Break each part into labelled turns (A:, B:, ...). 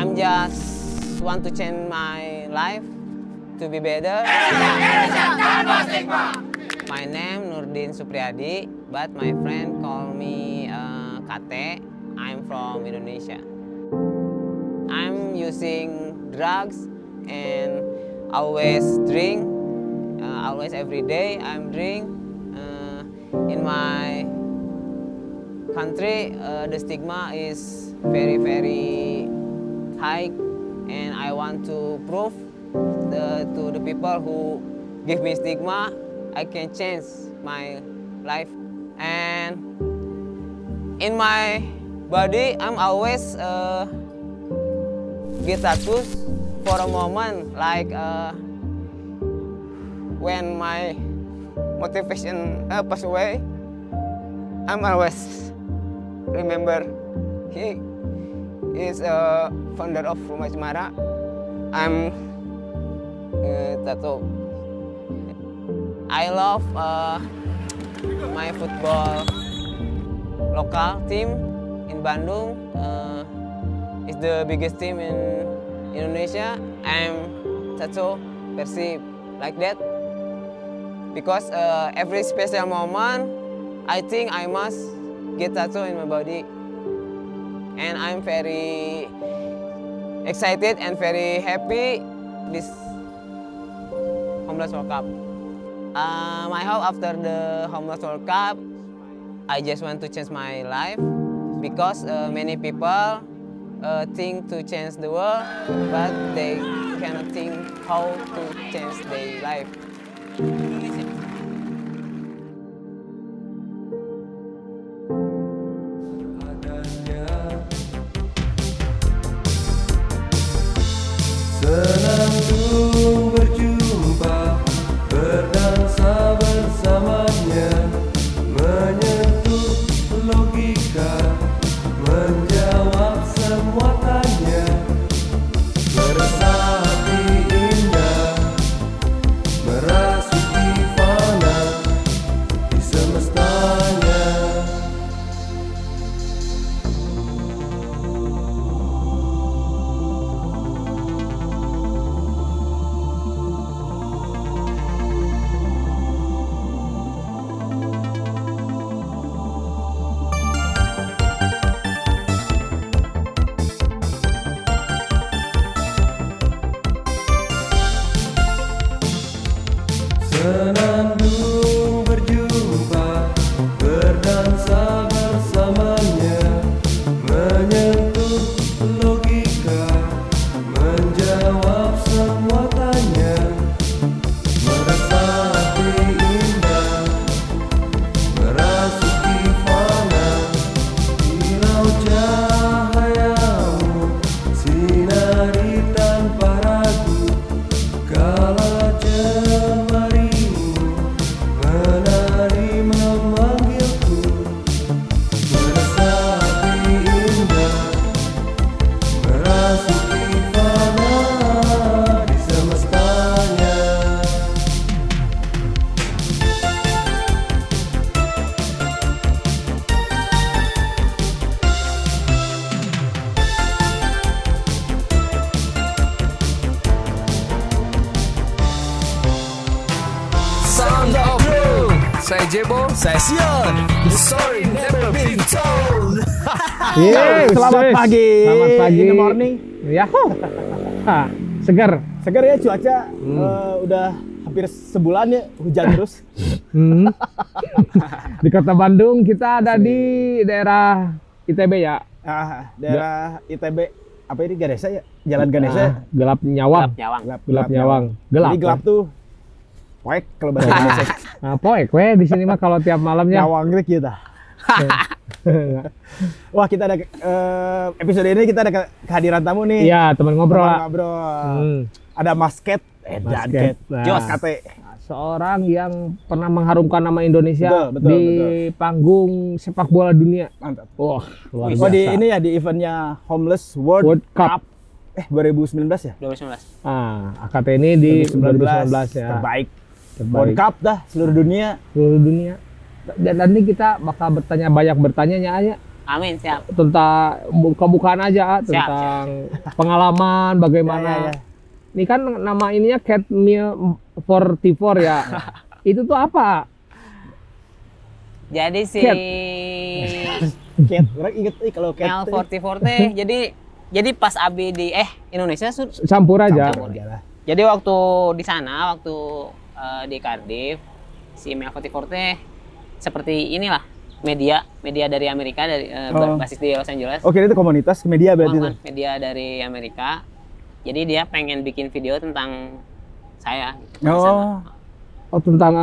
A: I'm just want to change my life to be better. My name Nurdin Supriyadi, but my friend call me uh, Kate. I'm from Indonesia. I'm using drugs and always drink. Uh, always every day I'm drink. Uh, in my country, uh, the stigma is very very high, and I want to prove the, to the people who give me stigma, I can change my life. And in my body, I'm always uh, get tattoos for a moment, like uh, when my motivation uh, pass away. I'm always remember he is a founder of Rumah Cemara. I'm uh, tattoo. I love uh, my football local team in Bandung. Uh, it's the biggest team in Indonesia. I'm tattoo Persib like that because uh, every special moment, I think I must get tattoo in my body, and I'm very excited and very happy this Homeless World Cup. Um, I hope after the Homeless World Cup, I just want to change my life because uh, many people uh, think to change the world, but they cannot think how to change their life.
B: Jebo Saya Sion The story never been told
C: Yeay,
D: selamat pagi.
C: Selamat pagi.
D: In the morning.
C: Ya. Hah, seger.
D: Segar ya cuaca eh, udah hampir sebulan ya hujan terus.
C: Hmm. di kota Bandung kita ada di daerah ITB ya.
D: Ah, daerah ITB apa ini Ganesa ya? Jalan Ganesa. ya?
C: Ah, gelap nyawang.
A: Nyawang.
D: Gelap,
C: Gelap nyawang. Gelap.
D: Jadi gelap
C: ya.
D: tuh poek kalau bahasa Indonesia.
C: Nah, poek we di sini mah kalau tiap malamnya.
D: Nyawang gitu kita. Wah, kita ada eh, episode ini kita ada ke- kehadiran tamu nih.
C: Iya, teman ngobrol.
D: Teman ngobrol.
C: Hmm.
D: Ada Masket, eh
C: Basket.
D: Ket.
C: Nah.
D: Jos Kate.
C: Seorang yang pernah mengharumkan nama Indonesia
D: Betul, betul,
C: di
D: betul.
C: panggung sepak bola dunia.
D: Mantap.
C: Wah, luar
D: Oh di
C: biasa.
D: ini ya di eventnya Homeless World,
C: World Cup.
D: Eh 2019 ya?
A: 2019.
C: Ah, AKT ini di 2019, ya.
D: Terbaik.
C: Terbaik.
D: World Cup dah seluruh dunia.
C: seluruh dunia. Dan nanti kita bakal bertanya banyak bertanya nya aja
A: Amin, siap.
C: tentang buka-bukaan aja ah,
A: Siap,
C: tentang pengalaman bagaimana.
D: Ya, ya, ya.
C: Ini kan nama ininya Cat Meal 44 ya. Itu tuh apa?
A: Jadi si
C: Cat.
D: Cat, orang inget eh, kalau cat.
A: Mel 44 teh jadi jadi pas Abi di eh Indonesia
C: Campur aja.
D: Campur aja lah.
A: Jadi waktu di sana, waktu eh, di Cardiff, si Mel 44 teh seperti inilah media media dari Amerika dari eh,
D: Oh.
A: basis di Los Angeles.
D: Oke, itu komunitas media berarti
A: Bukan,
D: itu.
A: media dari Amerika. Jadi dia pengen bikin video tentang saya. gitu,
D: Oh.
A: sana.
C: Oh tentang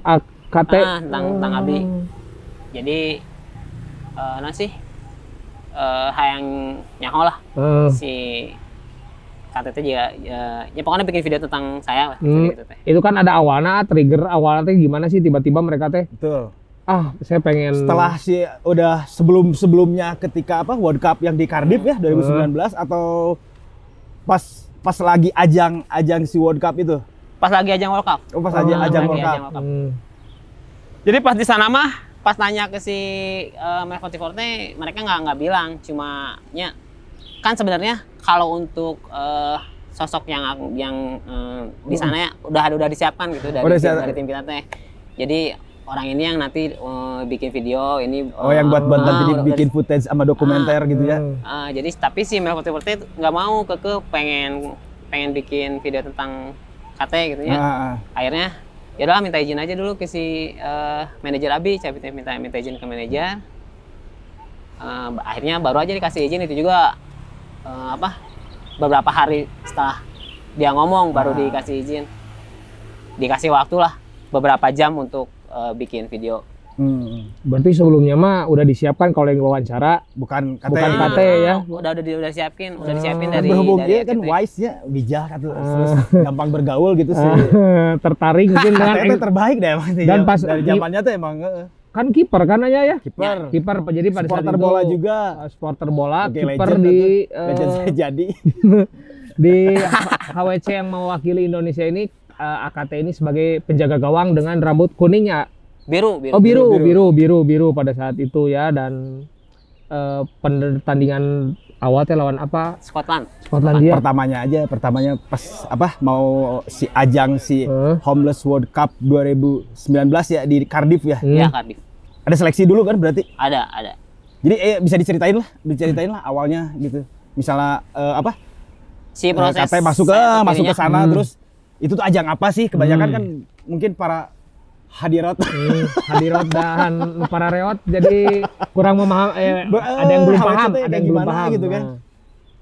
C: AKT.
A: Ah, tentang tentang Abi. Jadi eh nah sih eh hayang nyaho lah
C: Eh,
A: si KTT juga ya, ya pokoknya bikin video tentang saya lah
C: Hmm.
A: gitu teh.
C: itu kan ada awalnya trigger awalnya teh gimana sih tiba-tiba mereka teh
D: Betul.
C: ah saya pengen
D: Setelah si udah sebelum sebelumnya ketika apa World Cup yang di Cardiff ya 2019 atau pas pas lagi ajang ajang si World Cup itu.
A: Pas lagi ajang World Cup.
D: Oh, pas
C: Oh,
D: aja ajang
A: lagi
D: World Cup.
A: ajang World Cup.
C: Hmm.
A: Jadi pas di sana mah pas nanya ke si uh, 44 teh, mereka nggak nggak bilang cuma nya kan sebenarnya kalau untuk eh, sosok yang yang eh, di sana ya udah udah disiapkan gitu dari
D: Udah
A: tim,
D: siap.
A: dari tim kita teh. Jadi orang ini yang nanti eh, bikin video ini
D: Oh, yang buat buat
A: ah,
D: nanti
A: udah-
D: bikin footage sama dokumenter gitu ya.
C: Hmm.
A: Ah, jadi tapi si Mel 44 teh nggak mau keke pengen pengen bikin video tentang KT gitu ya.
D: Ah, ah.
A: akhirnya ya udah minta izin aja dulu ke si eh, manajer Abi saya minta, minta izin ke manajer Eh, akhirnya baru aja dikasih izin itu juga eh, apa beberapa hari setelah dia ngomong baru
D: Ah.
A: dikasih izin dikasih waktu lah beberapa jam untuk eh, bikin video
D: Hmm.
C: berarti sebelumnya mah udah disiapkan kalau yang wawancara
D: Bukan kata
C: Bukan KT ya?
A: udah udah udah disiapin udah disiapin
C: Ah.
A: dari
D: berhubung
A: dari
D: dia kan
A: RCTI.
D: wise nya bijak atau terus gampang bergaul gitu sih.
C: tertarik mungkin dengan
D: KT terbaik deh emang sih.
C: Dan pas
D: dari zamannya tuh emang
C: kan kiper kan aja ya
D: kiper.
C: kiper jadi pada saat
D: Supporter
C: itu
D: bola juga.
C: uh, supporter bola
D: Oke,
C: kiper di uh,
D: Legend saya jadi.
C: di HWC yang mewakili Indonesia ini uh, AKT ini sebagai penjaga gawang dengan rambut kuning ya
A: biru biru
C: oh biru
D: biru.
C: biru biru biru pada saat itu ya dan uh, pertandingan awal teh lawan apa
A: Scotland
C: Skotlandia
D: Pertamanya aja, pertamanya pas apa mau si ajang si
C: Eh.
D: Homeless World Cup 2019 ya di Cardiff ya.
C: Hmm.
A: ya Cardiff
D: Ada seleksi dulu kan berarti.
A: ada ada
D: Jadi eh, bisa diceritain lah, diceritain lah awalnya gitu. Misalnya eh, apa?
A: si proses
D: KT masuk ke masuk ke sana
C: Hmm.
D: terus itu tuh ajang apa sih? Kebanyakan
C: Hmm.
D: kan mungkin para hadirat
C: Hmm, hadirat dan para reot jadi kurang memaham eh,
D: Ber-
C: ada yang belum paham ada yang belum
D: gimana
C: paham
D: gitu kan.
C: Nah.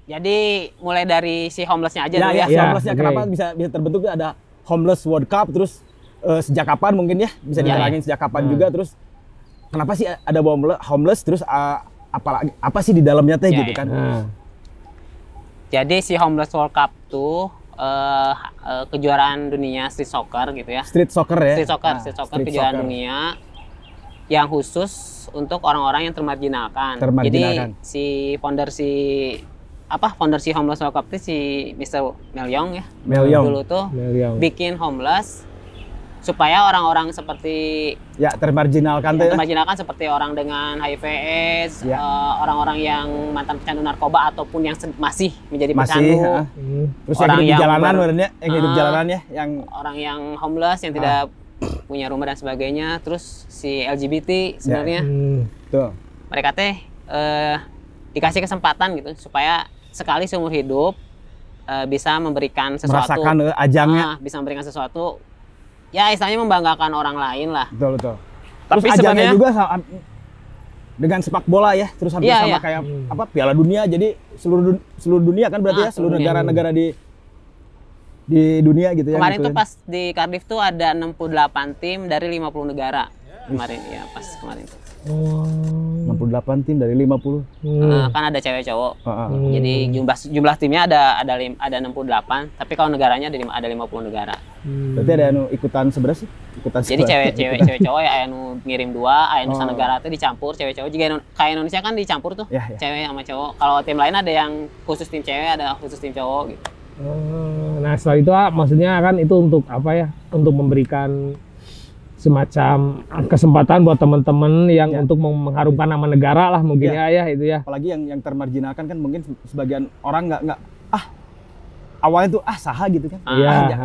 A: Jadi mulai dari si homelessnya aja
D: ya,
A: dulu
D: ya,
A: ya.
C: Ya,
D: homelessnya
C: oke.
D: kenapa bisa bisa terbentuk ada homeless World Cup terus eh, sejak kapan mungkin ya bisa
A: Ya,
D: diterangin sejak kapan
C: Hmm.
D: juga terus kenapa sih ada homeless, homeless terus eh, apalagi apa sih di dalamnya teh
A: Ya,
D: gitu
A: ya.
D: kan
C: Nah.
A: Jadi si Homeless World Cup tuh eh, eh, kejuaraan dunia street soccer gitu ya.
D: street soccer ya
A: Street soccer,
D: Nah,
A: street soccer
D: street
A: kejuaraan
D: soccer.
A: dunia yang khusus untuk orang-orang yang termarginalkan.
D: Termarginalkan.
A: Jadi si founder si apa founder si Homeless World Cup itu si Mr. Mel Young ya.
D: Mel Young.
A: Dulu tuh
C: Meliang.
A: bikin homeless supaya orang-orang seperti
D: ya termarginalkan
A: yang termarginalkan seperti orang dengan HIV/AIDS,
D: Ya.
A: eh, orang-orang yang mantan pecandu narkoba ataupun yang se- masih menjadi
D: masih
A: pecandu.
C: Hmm.
D: terus yang
A: Orang
D: hidup di
A: yang
D: jalanan
A: ber-
D: benernya yang hidup
A: Ah.
D: jalanan ya yang
A: orang yang homeless yang tidak punya rumah dan sebagainya, terus si LGBT sebenarnya
C: Hmm.
D: tuh
A: mereka teh eh, dikasih kesempatan gitu supaya sekali seumur hidup eh, bisa memberikan sesuatu,
D: merasakan ajangnya
A: Ah, bisa memberikan sesuatu, ya istilahnya membanggakan orang lain lah.
D: betul betul
A: Tapi
D: terus ajangnya
A: sebenarnya-
D: juga sama, dengan sepak bola ya terus hampir
A: Iya,
D: sama
A: iya.
D: kayak
C: Hmm.
D: apa Piala Dunia jadi seluruh dun- seluruh dunia kan berarti
A: Ah,
D: ya seluruh
A: seluruh dunia.
D: negara-negara di di dunia gitu ya
A: Kemarin tuh
D: ngikutin.
A: pas di Cardiff tuh ada 68 tim dari 50 negara. Kemarin ya pas kemarin tuh.
C: Oh.
D: 68 tim dari 50
C: Hmm.
A: Nah, kan ada cewek cowok.
D: Ah, ah.
C: Hmm.
A: Jadi jumlah jumlah timnya ada ada lim- ada 68, tapi kalau negaranya ada lima- ada 50 negara.
C: Hmm.
D: berarti ada anu ikutan sebelah sih ikutan
A: Jadi
D: sebelah.
A: cewek cewek cewek cowok ya aya nu ngirim dua, aya nu
D: Oh.
A: negara tuh dicampur cewek cowok. Juga kayak Indonesia kan dicampur tuh.
D: Ya, ya.
A: Cewek sama cowok. Kalau tim lain ada yang khusus tim cewek, ada khusus tim cowok gitu.
C: Oh, Nah setelah itu ah, maksudnya kan itu untuk apa ya? Untuk memberikan semacam kesempatan buat teman-teman yang
D: Ya.
C: untuk meng- mengharumkan nama negara lah mungkin ya, ya itu ya.
D: apalagi yang yang termarginalkan kan mungkin sebagian orang nggak nggak ah awalnya tuh ah saha gitu kan
A: Ah,
C: Iya.
D: ah.
A: Ya,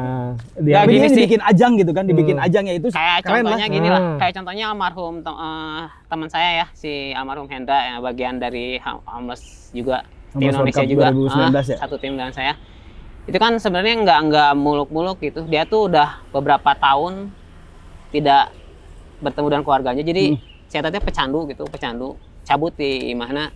C: Dia-
D: tapi
A: gini
D: ini
A: sih.
D: dibikin ajang gitu kan dibikin
C: Hmm.
D: ajang ya itu
A: kayak
D: keren
A: contohnya
D: lah
A: gini lah
C: Ah.
A: kayak contohnya almarhum tem- eh, teman saya ya si almarhum Hendra yang bagian dari Ham- Homeless juga tim Indonesia juga
D: 2019
A: ah,
D: ya?
A: satu tim dengan saya itu kan sebenarnya nggak nggak muluk-muluk gitu dia tuh udah beberapa tahun tidak bertemu dengan keluarganya. Jadi
D: Hmm.
A: saya tadi pecandu gitu pecandu. Cabut di mana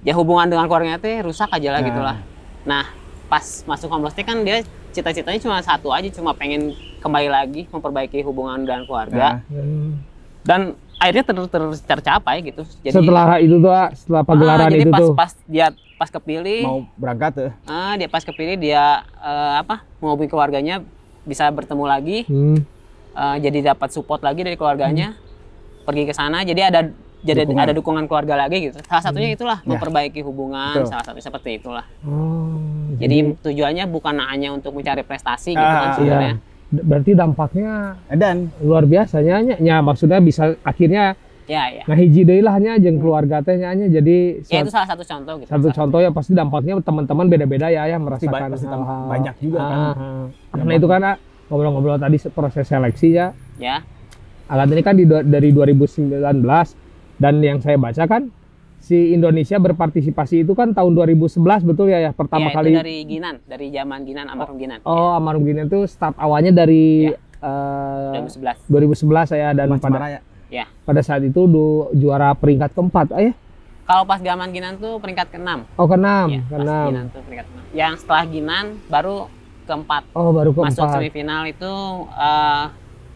A: ya hubungan dengan keluarganya teh rusak aja lah
D: Nah.
A: gitulah. Nah pas masuk homeless teh kan dia cita-citanya cuma satu aja cuma pengen kembali lagi memperbaiki hubungan dengan keluarga.
C: Hmm.
A: dan akhirnya ter, ter- tercapai gitu. Jadi
C: setelah itu tuh ah, setelah
A: ah,
C: pagelaran
A: jadi
C: itu
A: pas
C: tuh.
A: pas dia pas kepilih.
D: Mau berangkat tuh?
A: Ah, dia pas kepilih dia eh, apa menghubungi keluarganya bisa bertemu lagi.
C: Hmm.
A: Eh, jadi dapat support lagi dari keluarganya pergi ke sana jadi ada jadi
D: Dukungan.
A: ada dukungan keluarga lagi gitu salah satunya itulah
D: Ya.
A: memperbaiki hubungan
D: Betul.
A: salah satu seperti itulah
C: Oh,
A: jadi tujuannya bukan hanya untuk mencari prestasi gitu
D: Ah,
A: kan sebenarnya
C: iya. Berarti dampaknya
D: dan
C: luar biasa nya nya. nya maksudnya bisa akhirnya
A: ya ya
C: ngahiji deui lah nya jeung keluarga teh nya nya. jadi
A: ya itu salah satu contoh gitu
C: satu contoh ya pasti dampaknya teman-teman beda-beda ya yang
D: Pasti ba-
C: merasakan
D: pasti tam-
C: hal-hal.
D: banyak juga kan.
C: Ah, ah. Karena itu kan ah, ngobrol-ngobrol tadi se- proses seleksi ya.
A: ya.
C: Alat ini kan di, dari 2019 dan yang saya baca kan si Indonesia berpartisipasi itu kan tahun 2011 betul ya ya pertama
A: ya,
C: kali?
A: itu dari Ginan dari zaman Ginan almarhum Ginan.
C: Oh, Amarum Gini itu start awalnya dari
A: Ya.
C: eh,
A: 2011
C: 2011 saya dan
D: Mas
C: pada
D: ya.
A: Ya.
C: pada saat itu du- juara peringkat keempat, ah ya?
A: kalau pas zaman Ginan tuh peringkat keenam.
C: Oh keenam,
A: ya, pas
C: keenam.
A: Ginan tuh peringkat keenam. Yang setelah Ginan baru keempat
C: Oh baru
A: masuk
C: keempat.
A: semifinal itu eh,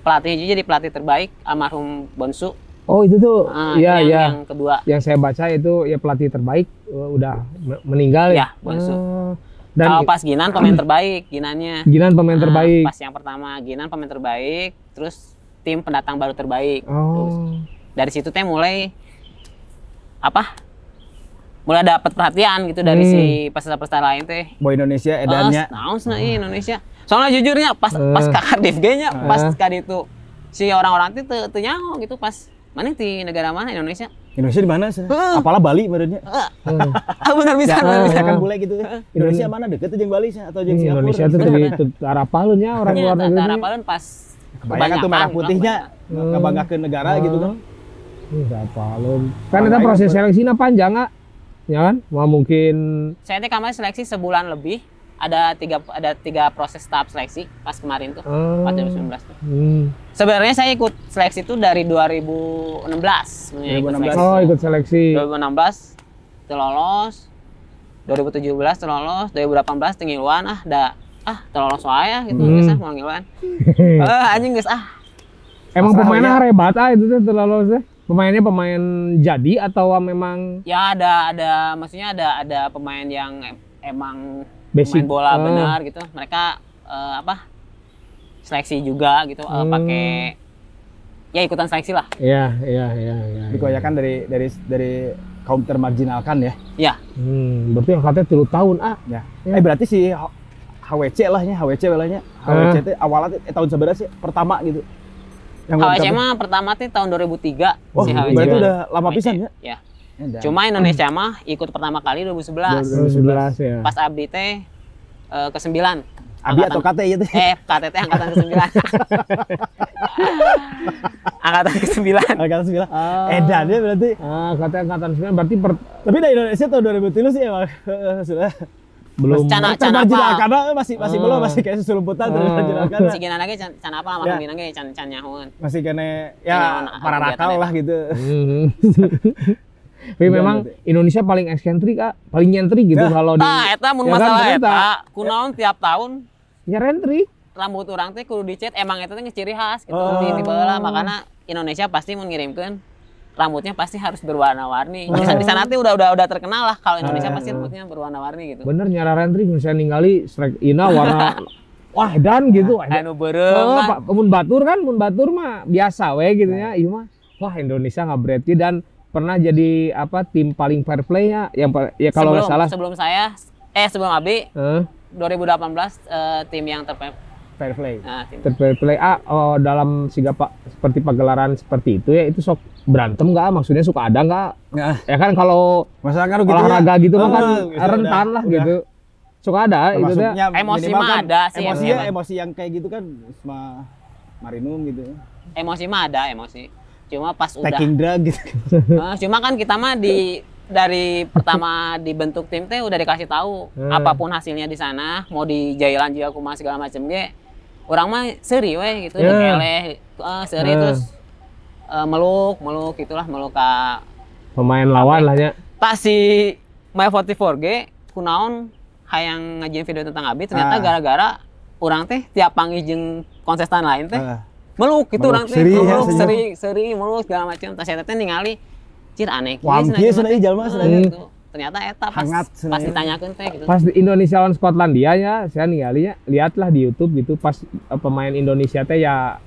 A: pelatih jadi pelatih terbaik almarhum Bonsu
C: Oh itu tuh,
A: Ah,
C: iya
A: yang,
C: iya.
A: yang kedua
C: Yang saya baca itu ya pelatih terbaik eh, udah me- meninggal ya.
A: Ya, Bonsu.
C: Oh,
A: kalau
C: dan
A: pas Ginan pemain terbaik Ginannya
C: Ginan pemain
A: Ah,
C: terbaik.
A: pas yang pertama Ginan pemain terbaik terus tim pendatang baru terbaik Terus
C: Oh.
A: dari situ teh mulai apa mulai dapat perhatian gitu dari
C: Hmm.
A: si peserta-peserta lain teh
D: Boy Indonesia edannya
A: Oh, cenah ieu Indonesia. Soalnya jujurnya pas
C: Eh.
A: pas kakak Div nya pas
C: Eh.
A: kali itu si orang-orang itu teu teu nyaho gitu pas mana di negara mana Indonesia.
D: Indonesia di mana sih
A: Heeh.
D: apalah Bali menurutnya
C: Hmm.
A: Ah benar bisa
D: ya,
A: benar bisa.
D: kan boleh gitu Indonesia mana deket tuh jeung Bali sih atau jeung Singapura
C: Indonesia tuh dari arah palun ya orang luar
A: Ternyata
C: negeri.
A: Tara
C: ini.
A: Palun pas
D: kebanyakan tuh merah putihnya ngebanggakeun negara gitu kan
C: Ini palun. Kan itu proses seleksinya panjang nggak? Ya kan? Mau mungkin
A: Saya teh kemarin seleksi sebulan lebih. Ada tiga ada tiga proses tahap seleksi pas kemarin tuh.
C: Oh.
A: Pas 2019 tuh.
C: Hmm.
A: Sebenarnya saya ikut seleksi itu dari 2016 sebenarnya ikut
D: 2016.
A: seleksi.
C: Oh, ikut seleksi.
A: 2016 teu lolos 2017 teu lolos 2018 teu ngiluan ah da ah teu lolos wae ah, gitu
C: Hmm.
A: geus ah mau ngiluan eh anjing geus ah
C: Emang pemainnya
D: ya.
C: hebat ah itu tuh terlalu sih. Pemainnya pemain jadi atau memang
A: ya ada ada maksudnya ada ada pemain yang em- emang
C: Basic.
A: main bola
C: Ah.
A: benar gitu mereka eh, apa seleksi juga gitu eh,
C: Hmm.
A: pakai ya ikutan seleksi lah
C: Iya, iya, iya, iya.
D: dikebanyakan dari dari dari kaum termarginalkan ya
A: ya
C: Hmm, berarti yang katanya tilu tahun ah.
D: ya
C: Ya.
D: eh berarti si HWC lah ya HWC lah nya HWC teh awalnya teh eh, tahun seberapa sih pertama gitu yang
A: HWC mah pertama tuh tahun 2003
D: Wah,
A: si
C: Oh,
A: HWC
D: berarti udah lama pisan ya?
A: ya
D: Edan.
A: cuma Indonesia mah ikut pertama kali 2011
C: 2011 ya.
A: pas abdi teh eh, ke sembilan
D: Abi atau KT ya teh?
A: Eh KTT angkatan ke sembilan angkatan ke sembilan
D: Angkatan sembilan
C: Ah.
D: Edan ya berarti.
C: Ah, katanya angkatan 9 berarti per-
D: tapi dari Indonesia tahun 2003 sih emang. Sudah
C: belum
A: Cana- cana apa?
D: karena masih masih belum masih kayak susulumputan
C: Ah.
D: termarginalkan
A: si gina lagi can, can apa lama
D: Ya.
A: gina lagi can can nyahuan
D: masih kene
A: Iya,
D: ya
A: anak-
D: para
A: kegiatan
D: lah gitu.
C: Tapi
D: Iya,
C: memang. Indonesia paling ekskentrik ah, paling nyentrik gitu
D: Ya.
C: kalau di
A: eta mun
C: Ya kan,
A: masalah eta kunaon tiap tahun
C: nyerentrik.
A: rambut orang teh kudu dicet emang itu teh ciri khas gitu
D: Oh.
A: di, di bawah makanya Indonesia pasti mau ngirimkan rambutnya pasti harus berwarna-warni
C: Oh.
A: di sana- di sana teh udah udah udah terkenal lah kalau Indonesia
C: Ah.
A: pasti rambutnya berwarna-warni gitu
C: Bener nyara rentrik misalnya ningali strike ina warna wah dan gitu.
A: anu
C: Oh,
A: beureum kan.
C: Pak, mun batur kan, mun batur mah biasa we gitu ya. Iya mah. Wah, Indonesia nggak berarti dan pernah jadi apa tim paling fair play ya yang ya kalau nggak salah
A: sebelum saya eh sebelum Abi
C: eh,
A: 2018 eh, tim yang
D: Fair play.
A: Nah, tim
C: Fair play ah oh, dalam siga pak seperti pagelaran seperti itu ya itu sok berantem nggak maksudnya suka ada nggak
D: Nah,
C: ya kan kalau
D: masalah kan gitu ya.
C: olahraga gitu mah kan
D: Ah, gitu,
C: rentan
D: udah,
C: lah
D: udah.
C: gitu suka ada itu
D: Termasuknya
A: Emosi mah
D: kan
A: ada sih,
D: Emosi ya, emosi yang kayak gitu kan sama marinum gitu.
A: emosi mah ada emosi. Cuma pas udah
D: Taking drug gitu.
A: Eh, cuma kan kita mah di dari pertama dibentuk tim teh udah dikasih tahu
C: Hmm.
A: apa pun hasilnya di sana mau di jailan juga kumaha segala macam ge orang mah seri we gitu
C: Ya.
A: yeah. keleh eh, seri
C: Hmm.
A: terus eh, meluk meluk gitulah meluk ka
C: pemain lawan lah ya
A: pas si My 44 g kunaon hayang ngajin video tentang Abi
D: Ah.
A: ternyata gara-gara orang teh tiap panggil jeung kontestan lain teh
D: Ah.
A: meluk gitu
D: Meluk.
A: orang teh
D: Seri, ya,
A: meluk
D: senyum.
A: seri seri meluk segala macam tas teh ningali cir aneh kieu cenah
D: ieu jalma cenah
A: gitu. Ternyata eta pas
D: Hangat
A: pas
D: ieu.
A: ditanyakeun teh gitu
C: pas di Indonesia lawan Skotlandia ya saya ninggalinya lihatlah di YouTube gitu pas eh, pemain Indonesia teh ya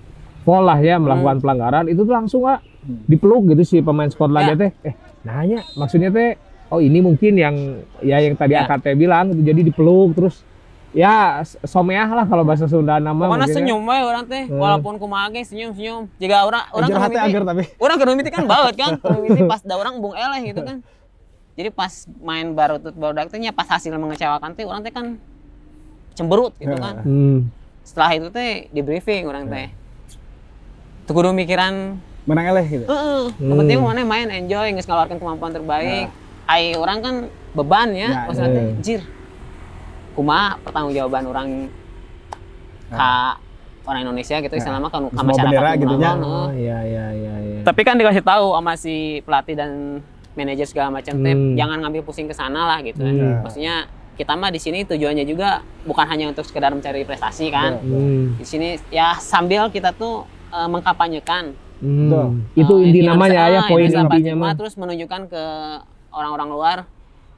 C: foul lah ya melakukan pelanggaran itu tuh langsung ah dipeluk gitu si pemain Skotlandia
A: Ya.
C: teh eh nanya maksudnya teh oh ini mungkin yang ya yang tadi
A: Ya.
C: AKT bilang gitu, jadi dipeluk terus ya someah lah kalau bahasa Sunda nama
A: Pokoknya
C: mungkin ya.
A: senyum we orang teh
C: Hmm.
A: walaupun kumaha ge senyum-senyum. Jika orang orang
D: Ajar hati
A: mimiti-
D: agar tapi.
A: Orang keur mimiti kan baut kan. Keur mimiti pas da orang bung eleh gitu kan. Jadi pas main baru tut baru teh nya pas hasil mengecewakan teh orang teh kan cemberut gitu
D: Ya.
A: kan.
C: Hmm.
A: Setelah itu teh di briefing orang teh. Tuh kudu mikiran
D: Menang eleh gitu.
A: Heeh, yang
C: Hmm.
A: penting mana main enjoy, nggak ngeluarkan kemampuan terbaik. Ai orang kan beban
D: Ya,
A: ya, maksudnya teh,
C: hmm.
A: jir. Kumaha pertanggungjawaban orang ka orang Indonesia gitu, selama kan ka
D: Semua
A: masyarakat
D: bendera gitu
A: naon,
C: oh
A: heeh.
C: iya iya iya iya
A: Tapi kan dikasih tahu sama si pelatih dan manajer segala macam teh,
C: Hmm.
A: jangan ngambil pusing ke sana lah gitu.
C: Hmm.
A: Maksudnya kita mah di sini tujuannya juga bukan hanya untuk sekedar mencari prestasi kan.
C: Hmm.
A: Di sini ya sambil kita tuh eh, mengkampanyekan
C: Hmm.
D: Betul.
C: itu
A: Eh,
C: inti namanya ya
A: ah,
C: poin intinya mah
A: terus menunjukkan ke orang-orang luar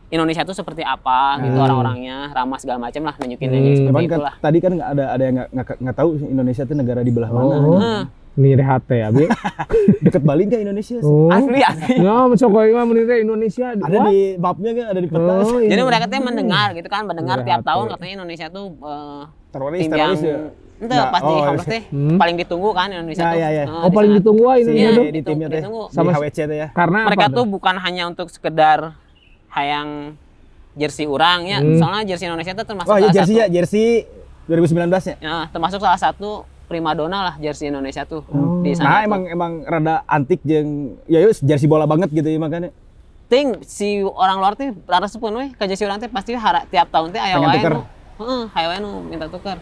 A: Indonesia itu seperti apa gitu
C: Hmm.
A: orang-orangnya ramah segala macam lah nunjukin yang
C: Hmm.
A: seperti
D: Cuman kan
A: itulah
D: tadi kan ada ada yang nggak nggak nggak tahu Indonesia itu negara di belah mana.
C: Oh.
A: Heeh.
C: Ini rehat teh abi
D: Deket Bali nggak Indonesia? sih?
C: oh
A: asli asli
C: ya mencok mah menit teh Indonesia
D: Ada di mapnya kan, ada di peta.
C: Oh, iya.
A: jadi mereka tuh mendengar gitu kan mendengar tiap tahun
C: ya.
A: katanya Indonesia tuh eh,
D: Teroris,
A: tim yang
D: teroris ya.
A: Ente
D: Nah,
A: pas di
D: oh,
A: teh
C: Hmm.
A: paling ditunggu kan Indonesia
D: Ya,
A: tuh.
D: ya, ya.
A: Eh,
C: oh paling ditunggu ah
D: Iya,
C: Indonesia
A: Iya,
C: tuh
D: di timnya teh. Di
C: Sama-
D: HWC teh ya.
C: karena
A: mereka tuh bukan hanya untuk sekedar hayang jersey orang ya
C: Hmm.
A: soalnya jersey Indonesia itu termasuk
D: Oh iya jersey
A: satu
D: ya, jersey 2019 ya.
A: Ya, termasuk salah satu primadona lah jersey Indonesia tuh
C: Oh.
A: di
D: Nah,
A: sana. tuh.
D: emang emang rada antik jeung ya yus jersey bola banget gitu ya makanya.
A: ting si orang luar teh rata sepun we ke jersey orang teh pasti hara, tiap tahun teh aya wae. Heeh, aya wae nu minta tuker.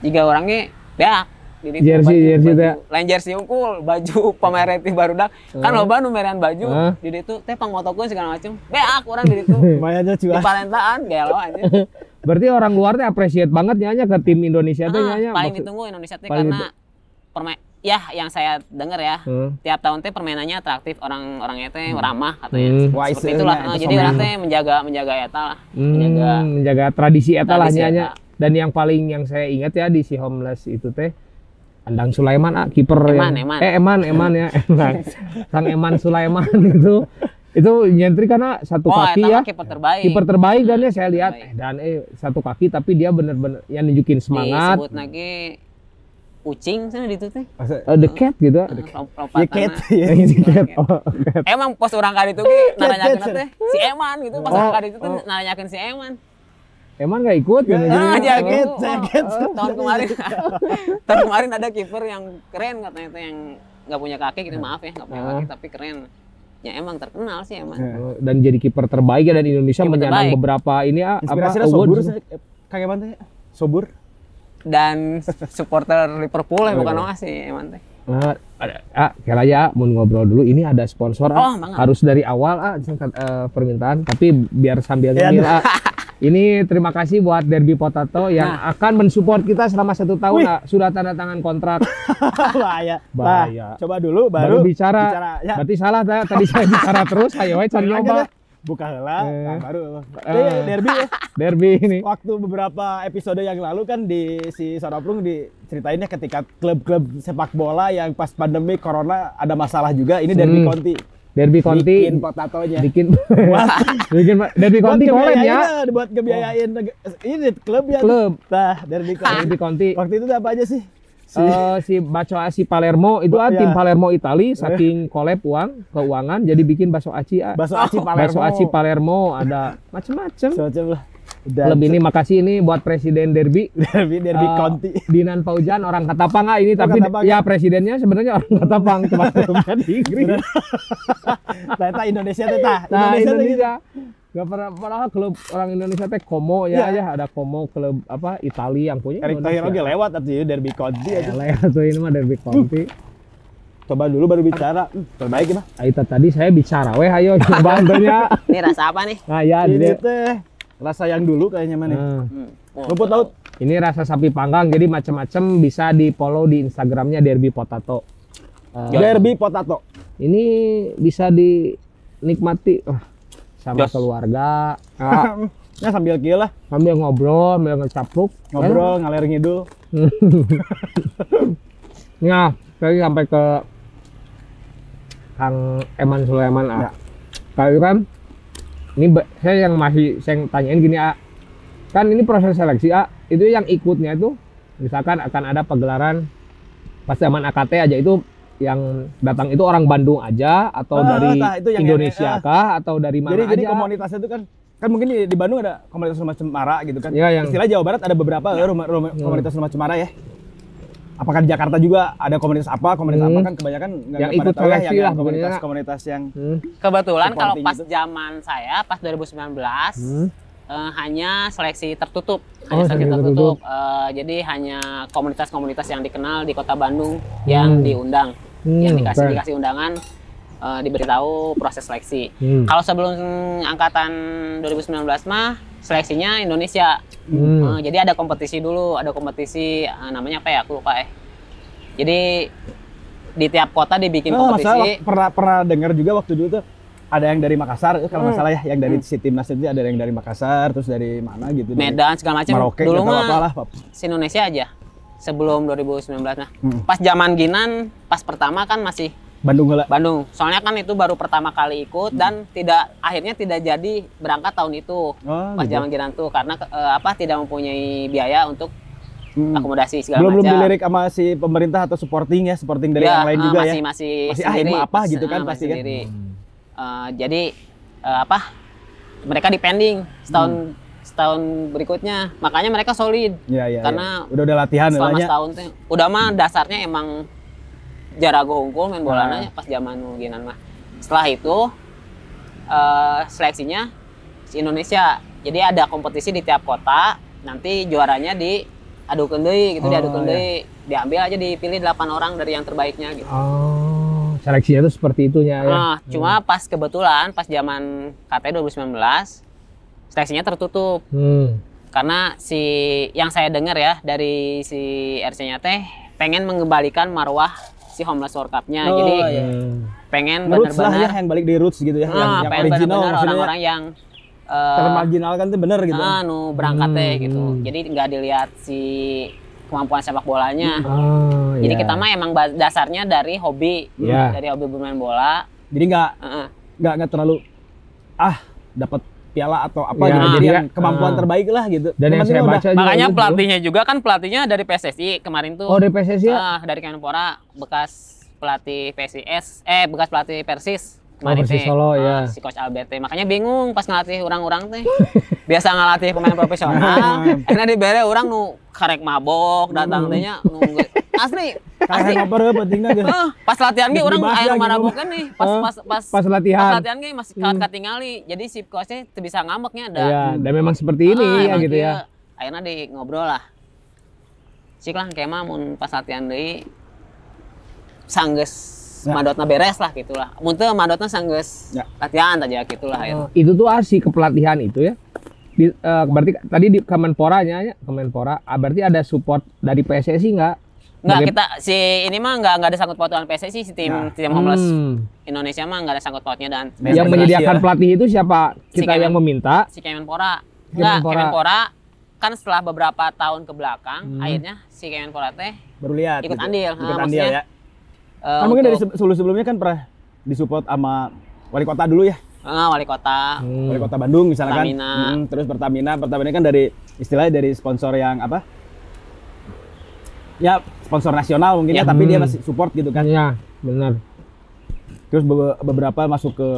A: Jika orangnya beak di ditu
C: Jersey,
A: baju-
C: jersey
A: baju-
C: teh.
A: lain jersey unggul, baju pamer ti barudak. Kan loba nu merean baju
C: Heeh.
A: di ditu teh pangmotokeun segala macem. Beak urang di ditu.
D: Lumayan aja
A: di
D: cuan.
A: Palentaan gelo aja.
C: berarti orang luar teh appreciate banget nyanya ke tim Indonesia teh
A: Heeh,
C: nyanya
A: paling
C: maksud-
A: ditunggu Indonesia teh
C: paling
A: karena permain ya yang saya dengar ya
C: Heeh.
A: tiap tahun teh permainannya atraktif orang orangnya teh ramah
C: Hmm.
A: katanya
D: Wise
A: seperti
D: nya,
A: itulah
D: itu
A: Eh, jadi orang teh menjaga menjaga eta lah
C: Hmm,
A: menjaga
C: menjaga tradisi eta lah nyanya. Dan yang paling yang saya ingat ya di si homeless itu teh Andang Sulaiman ah kiper
A: Eman,
C: yang-
A: Eman.
C: eh Eman Eman ya Eman. Sang Eman Sulaiman itu itu nyentri karena satu
A: oh
C: kaki ya.
A: kiper terbaik.
C: Kiper terbaik dan ya saya lihat.
A: Terbaik.
C: eh, dan eh satu kaki tapi dia bener-bener yang nunjukin semangat.
A: Disebut lagi ucing sana di itu teh.
C: Eh, the cat gitu
D: Ya?
A: Lompatana.
D: cat.
C: yang
D: ya.
C: ini cat. Oh, cat.
A: emang pas orang kali itu
D: cat.
A: teh si Eman gitu. Pas
C: Oh,
A: orang kali itu teh
C: oh.
A: naranyakeun si Eman.
C: Eman gak ikut gitu,
A: Ah,
C: jadi-
A: dia
D: Cat,
A: gitu.
D: saya
A: Oh, oh, tahun kemarin. Tahun kemarin ada kiper yang keren katanya tuh yang nggak punya kaki gitu. Maaf ya nggak punya kaki tapi keren ya emang terkenal sih emang
C: Oh, dan jadi kiper terbaik ya dan Indonesia
A: Kiper
C: menyandang
A: terbaik.
C: beberapa ini ah, apa
D: Inspirasinya sobur. Eh, Eman teh. Sobur.
A: dan supporter Liverpool ya bukan Oas sih emang teh
C: Nah, ada, ah, kira ya mau ngobrol dulu. Ini ada sponsor ah.
A: Oh, banget.
C: harus dari awal ah eh, permintaan. Tapi biar sambil
D: Ya,
C: nyemil ah. Ini terima kasih buat Derby Potato yang
A: Nah.
C: akan mensupport kita selama satu tahun.
D: Wih.
C: ah. Sudah tanda tangan kontrak.
D: Bahaya.
C: Bahaya.
D: Nah, coba dulu
C: Baru,
D: baru,
C: bicara.
D: Ya.
C: Berarti salah dah. Tadi saya bicara terus. Ayo can
D: Lagi
C: nyoba.
D: Buka heula,
C: Eh.
D: nah, baru.
C: Eh.
D: Derby ya.
C: Derby ini.
D: Waktu beberapa episode yang lalu kan di si Sodaplung diceritainnya ketika klub-klub sepak bola yang pas pandemi corona ada masalah juga. Ini derby
C: Hmm.
D: Conti.
C: Derby Conti
D: bikin potatonya.
C: bikin bikin Derby Conti collab ya
D: buat ngebiayain neg- ini klubnya.
C: klub
D: Nah, Derby Conti.
C: Derby Conti
D: Waktu itu apa aja sih? Si
C: Eh, si Baco Aci Palermo itu ah,
D: Ya.
C: tim Palermo Itali saking collab uang keuangan jadi bikin bakso aci ah.
D: Bakso Aci Palermo.
C: bakso aci Palermo ada macem-macem
D: Semacam lah. Udah.
C: klub ini makasih ini buat presiden Derby
D: Derby Derby
C: Eh,
D: Conti.
C: Dinan Paujan orang Katapang ah ini
D: Oh,
C: tapi
D: Katapang.
C: ya presidennya sebenarnya orang Katapang cuma di Inggris.
D: Ternyata Indonesia teh tah.
C: Nah,
D: Indonesia, gitu.
C: Gak pernah pernah klub orang Indonesia teh Como ya
D: Iya.
C: ya ada Como klub apa Italia yang punya
D: Erick Thohir oge lewat atuh ya Derby Conti
C: Ya,
D: atuh.
C: lah ya, tuh ini mah Derby County.
D: Coba dulu baru bicara. Hmm, terbaik ya, Pak.
C: Itu tadi saya bicara weh ayo coba bantunya.
A: Ini rasa apa nih?
C: Nah ya
D: Ini teh rasa yang dulu kayaknya mana.
C: Nah,
A: Hmm.
D: Rumput laut.
C: ini rasa sapi panggang jadi macam-macam bisa di follow di Instagramnya Derby Potato. Eh,
D: Derby potato.
C: ini bisa dinikmati oh, sama
A: Jos.
C: keluarga ah,
D: Ya sambil lah,
C: sambil ngobrol sambil ngecapruk
D: ngobrol ngalir ngidul.
C: Ya, saya sampai ke Kang Eman Sulaiman ah.
D: Ya.
C: Kalau kan ini saya yang masih saya yang tanyain gini ah. Kan ini proses seleksi ah, itu yang ikutnya itu misalkan akan ada pagelaran pas zaman AKT aja itu yang datang itu orang Bandung aja atau
D: Ah,
C: dari
D: tah, itu yang
C: Indonesia
D: ini, ah.
C: kah atau dari mana
D: Jadi jadi
C: aja?
D: komunitasnya itu kan kan mungkin di, di Bandung ada komunitas rumah cemara gitu kan.
C: Iya, yang-
D: Istilah Jawa Barat ada beberapa eh, rumah, rumah-
C: Hmm.
D: komunitas rumah cemara ya. Apakah di Jakarta juga ada komunitas apa? Komunitas
C: Hmm.
D: apa kan kebanyakan nggak
C: Yang ikut
D: tahu ya, yang,
C: lah
D: yang komunitas
C: pokoknya.
D: komunitas yang
C: Hmm.
A: Kebetulan kalau pas zaman saya pas 2019
C: Hmm.
A: eh, hanya seleksi tertutup,
C: Oh,
A: hanya seleksi
C: seleksi
A: tertutup. Eh, jadi hanya komunitas-komunitas yang dikenal di Kota Bandung yang
C: Hmm.
A: diundang,
C: Hmm,
A: yang dikasih
C: keren.
A: dikasih undangan, eh, diberitahu proses seleksi.
C: Hmm.
A: Kalau sebelum angkatan 2019 mah seleksinya Indonesia.
C: Hmm.
A: Eh, jadi ada kompetisi dulu, ada kompetisi eh, namanya apa ya? Aku lupa eh. Jadi di tiap kota dibikin
D: Nah, masalah
A: kompetisi.
D: pernah pernah dengar juga waktu dulu tuh ada yang dari Makassar kalau nggak
A: Hmm.
D: salah ya yang dari si timnas itu ada yang dari Makassar terus dari mana gitu
A: Medan segala macam.
D: Merauke
A: Dulu mah
D: apa lah Pak.
A: se Indonesia aja sebelum 2019 nah.
D: Hmm.
A: Pas zaman Ginan, pas pertama kan masih
D: Bandung heula.
A: Bandung. Soalnya kan itu baru pertama kali ikut dan tidak akhirnya tidak jadi berangkat tahun itu.
D: Oh,
A: Pas
D: gitu.
A: zaman Ginan tuh karena eh, apa tidak mempunyai biaya untuk
D: Hmm.
A: akomodasi segala
D: Belum belum
A: macam.
D: dilirik sama si pemerintah atau supporting ya, supporting dari
A: Ya,
D: yang lain
A: eh,
D: juga
A: masih,
D: ya.
A: Masih
D: Masih, ah,
A: sendiri.
D: mah apa gitu
A: Eh,
D: kan,
A: masih
D: pasti kan.
A: sendiri. Eh, jadi eh, apa? Mereka dipending setahun
D: Hmm.
A: Setahun berikutnya. Makanya mereka solid.
D: Ya, ya,
A: Karena
D: ya. udah udah latihan
A: selama
D: lah ya.
A: setahun teh udah mah dasarnya emang jarago unggul main bola
D: Nah.
A: pas zaman Ginan mah setelah itu eh, seleksinya si Indonesia jadi ada kompetisi di tiap kota nanti juaranya di adukeun deui gitu
D: Oh,
A: diadukeun
D: iya.
A: deui diambil aja dipilih 8 orang dari yang terbaiknya gitu
C: Oh, seleksinya itu seperti itunya ya.
A: Nah, cuma pas kebetulan pas zaman KT 2019 seleksinya tertutup
C: Hmm.
A: karena si yang saya dengar ya dari si RC-nya teh pengen mengembalikan marwah si Homeless World Cup-nya.
D: Oh,
A: Jadi
D: iya.
A: pengen
D: lah ya,
A: benar-benar
D: yang balik di roots gitu ya, yang,
A: nah,
D: yang
A: pengen
D: original
A: benar-benar orang-orang yang eh,
D: termarginal kan tuh bener gitu.
A: ah, nu berangkat teh
C: Hmm,
A: gitu.
C: hmm.
A: Jadi nggak dilihat si kemampuan sepak bolanya.
C: Oh,
A: Jadi
C: ya.
A: kita mah emang dasarnya dari hobi,
C: Iya.
A: dari hobi bermain bola.
D: Jadi nggak
A: Heeh.
D: nggak nggak terlalu ah dapat piala atau apa
C: Ya,
D: gitu. Jadi yang
C: ya,
D: kemampuan
C: ah.
D: terbaik lah gitu.
C: Dan yang saya baca juga
A: Makanya
C: gitu.
A: pelatihnya juga kan pelatihnya dari PSSI kemarin tuh.
C: Oh, dari PSSI ya?
A: Ah, dari Kemenpora bekas pelatih PSIS eh bekas pelatih Persis
C: Oh, Persis
A: teh.
C: Solo,
A: Ah,
C: ya.
A: si coach Albert teh. makanya bingung pas ngelatih orang-orang teh biasa ngelatih pemain profesional enak dibere orang nu karek mabok datang
C: Hmm.
A: teh nya nu asli asli
D: ya pentingnya.
A: Ah, pas latihan ge
D: Geus
A: orang aya
D: ya, gitu.
A: marabokan nih pas pas pas
C: pas latihan. Hmm.
A: pas latihan ge masih kawan katingali jadi si coachnya teu bisa ngambeknya ada
C: Ya, dan memang seperti ini
A: Ah,
C: ya gitu ya.
A: kieu. Akhirnya di ngobrol lah. Cik lah kemah mun pas latihan deui sanggeus
D: Ya.
A: madotna beres lah gitulah. Mun teu madotna sanggeus
D: Ya.
A: latihan aja gitulah akhirnya.
C: Oh, itu tuh arsi kepelatihan itu ya. Di, eh, berarti tadi di Kemenpora-nya ya, Kemenpora, ah, berarti ada support dari PSSI nggak?
A: Enggak
C: Bagai-
A: kita si ini mah enggak enggak ada sangkut pautan PSSI si tim
D: Nah.
A: tim homeless
C: Hmm.
A: Indonesia mah enggak ada sangkut pautnya dan
D: Yang
C: Yang menyediakan
D: ya.
C: pelatih itu siapa?
A: Si
C: Kita yang
A: Kemen-
C: meminta.
A: si Kemenpora. Enggak,
C: Kemenpora.
A: Kemenpora kan setelah beberapa tahun ke belakang
C: Hmm.
A: akhirnya si Kemenpora teh
D: Baru lihat.
A: Ikut
D: gitu.
A: andil.
D: Ikut
A: Ah,
D: andil ya.
A: Eh,
D: Kan mungkin dari
A: untuk-
D: sebelum sebelumnya kan pernah disupport sama wali kota dulu ya.
A: Ah, wali kota.
C: Hmm.
D: Wali kota Bandung misalnya
A: Pertamina.
D: kan. Mm, terus Pertamina, Pertamina kan dari istilahnya dari sponsor yang apa? Ya sponsor nasional mungkin ya,
A: Ya.
D: tapi dia
C: Hmm.
D: masih support gitu kan.
C: Iya, benar.
D: Terus be- beberapa masuk ke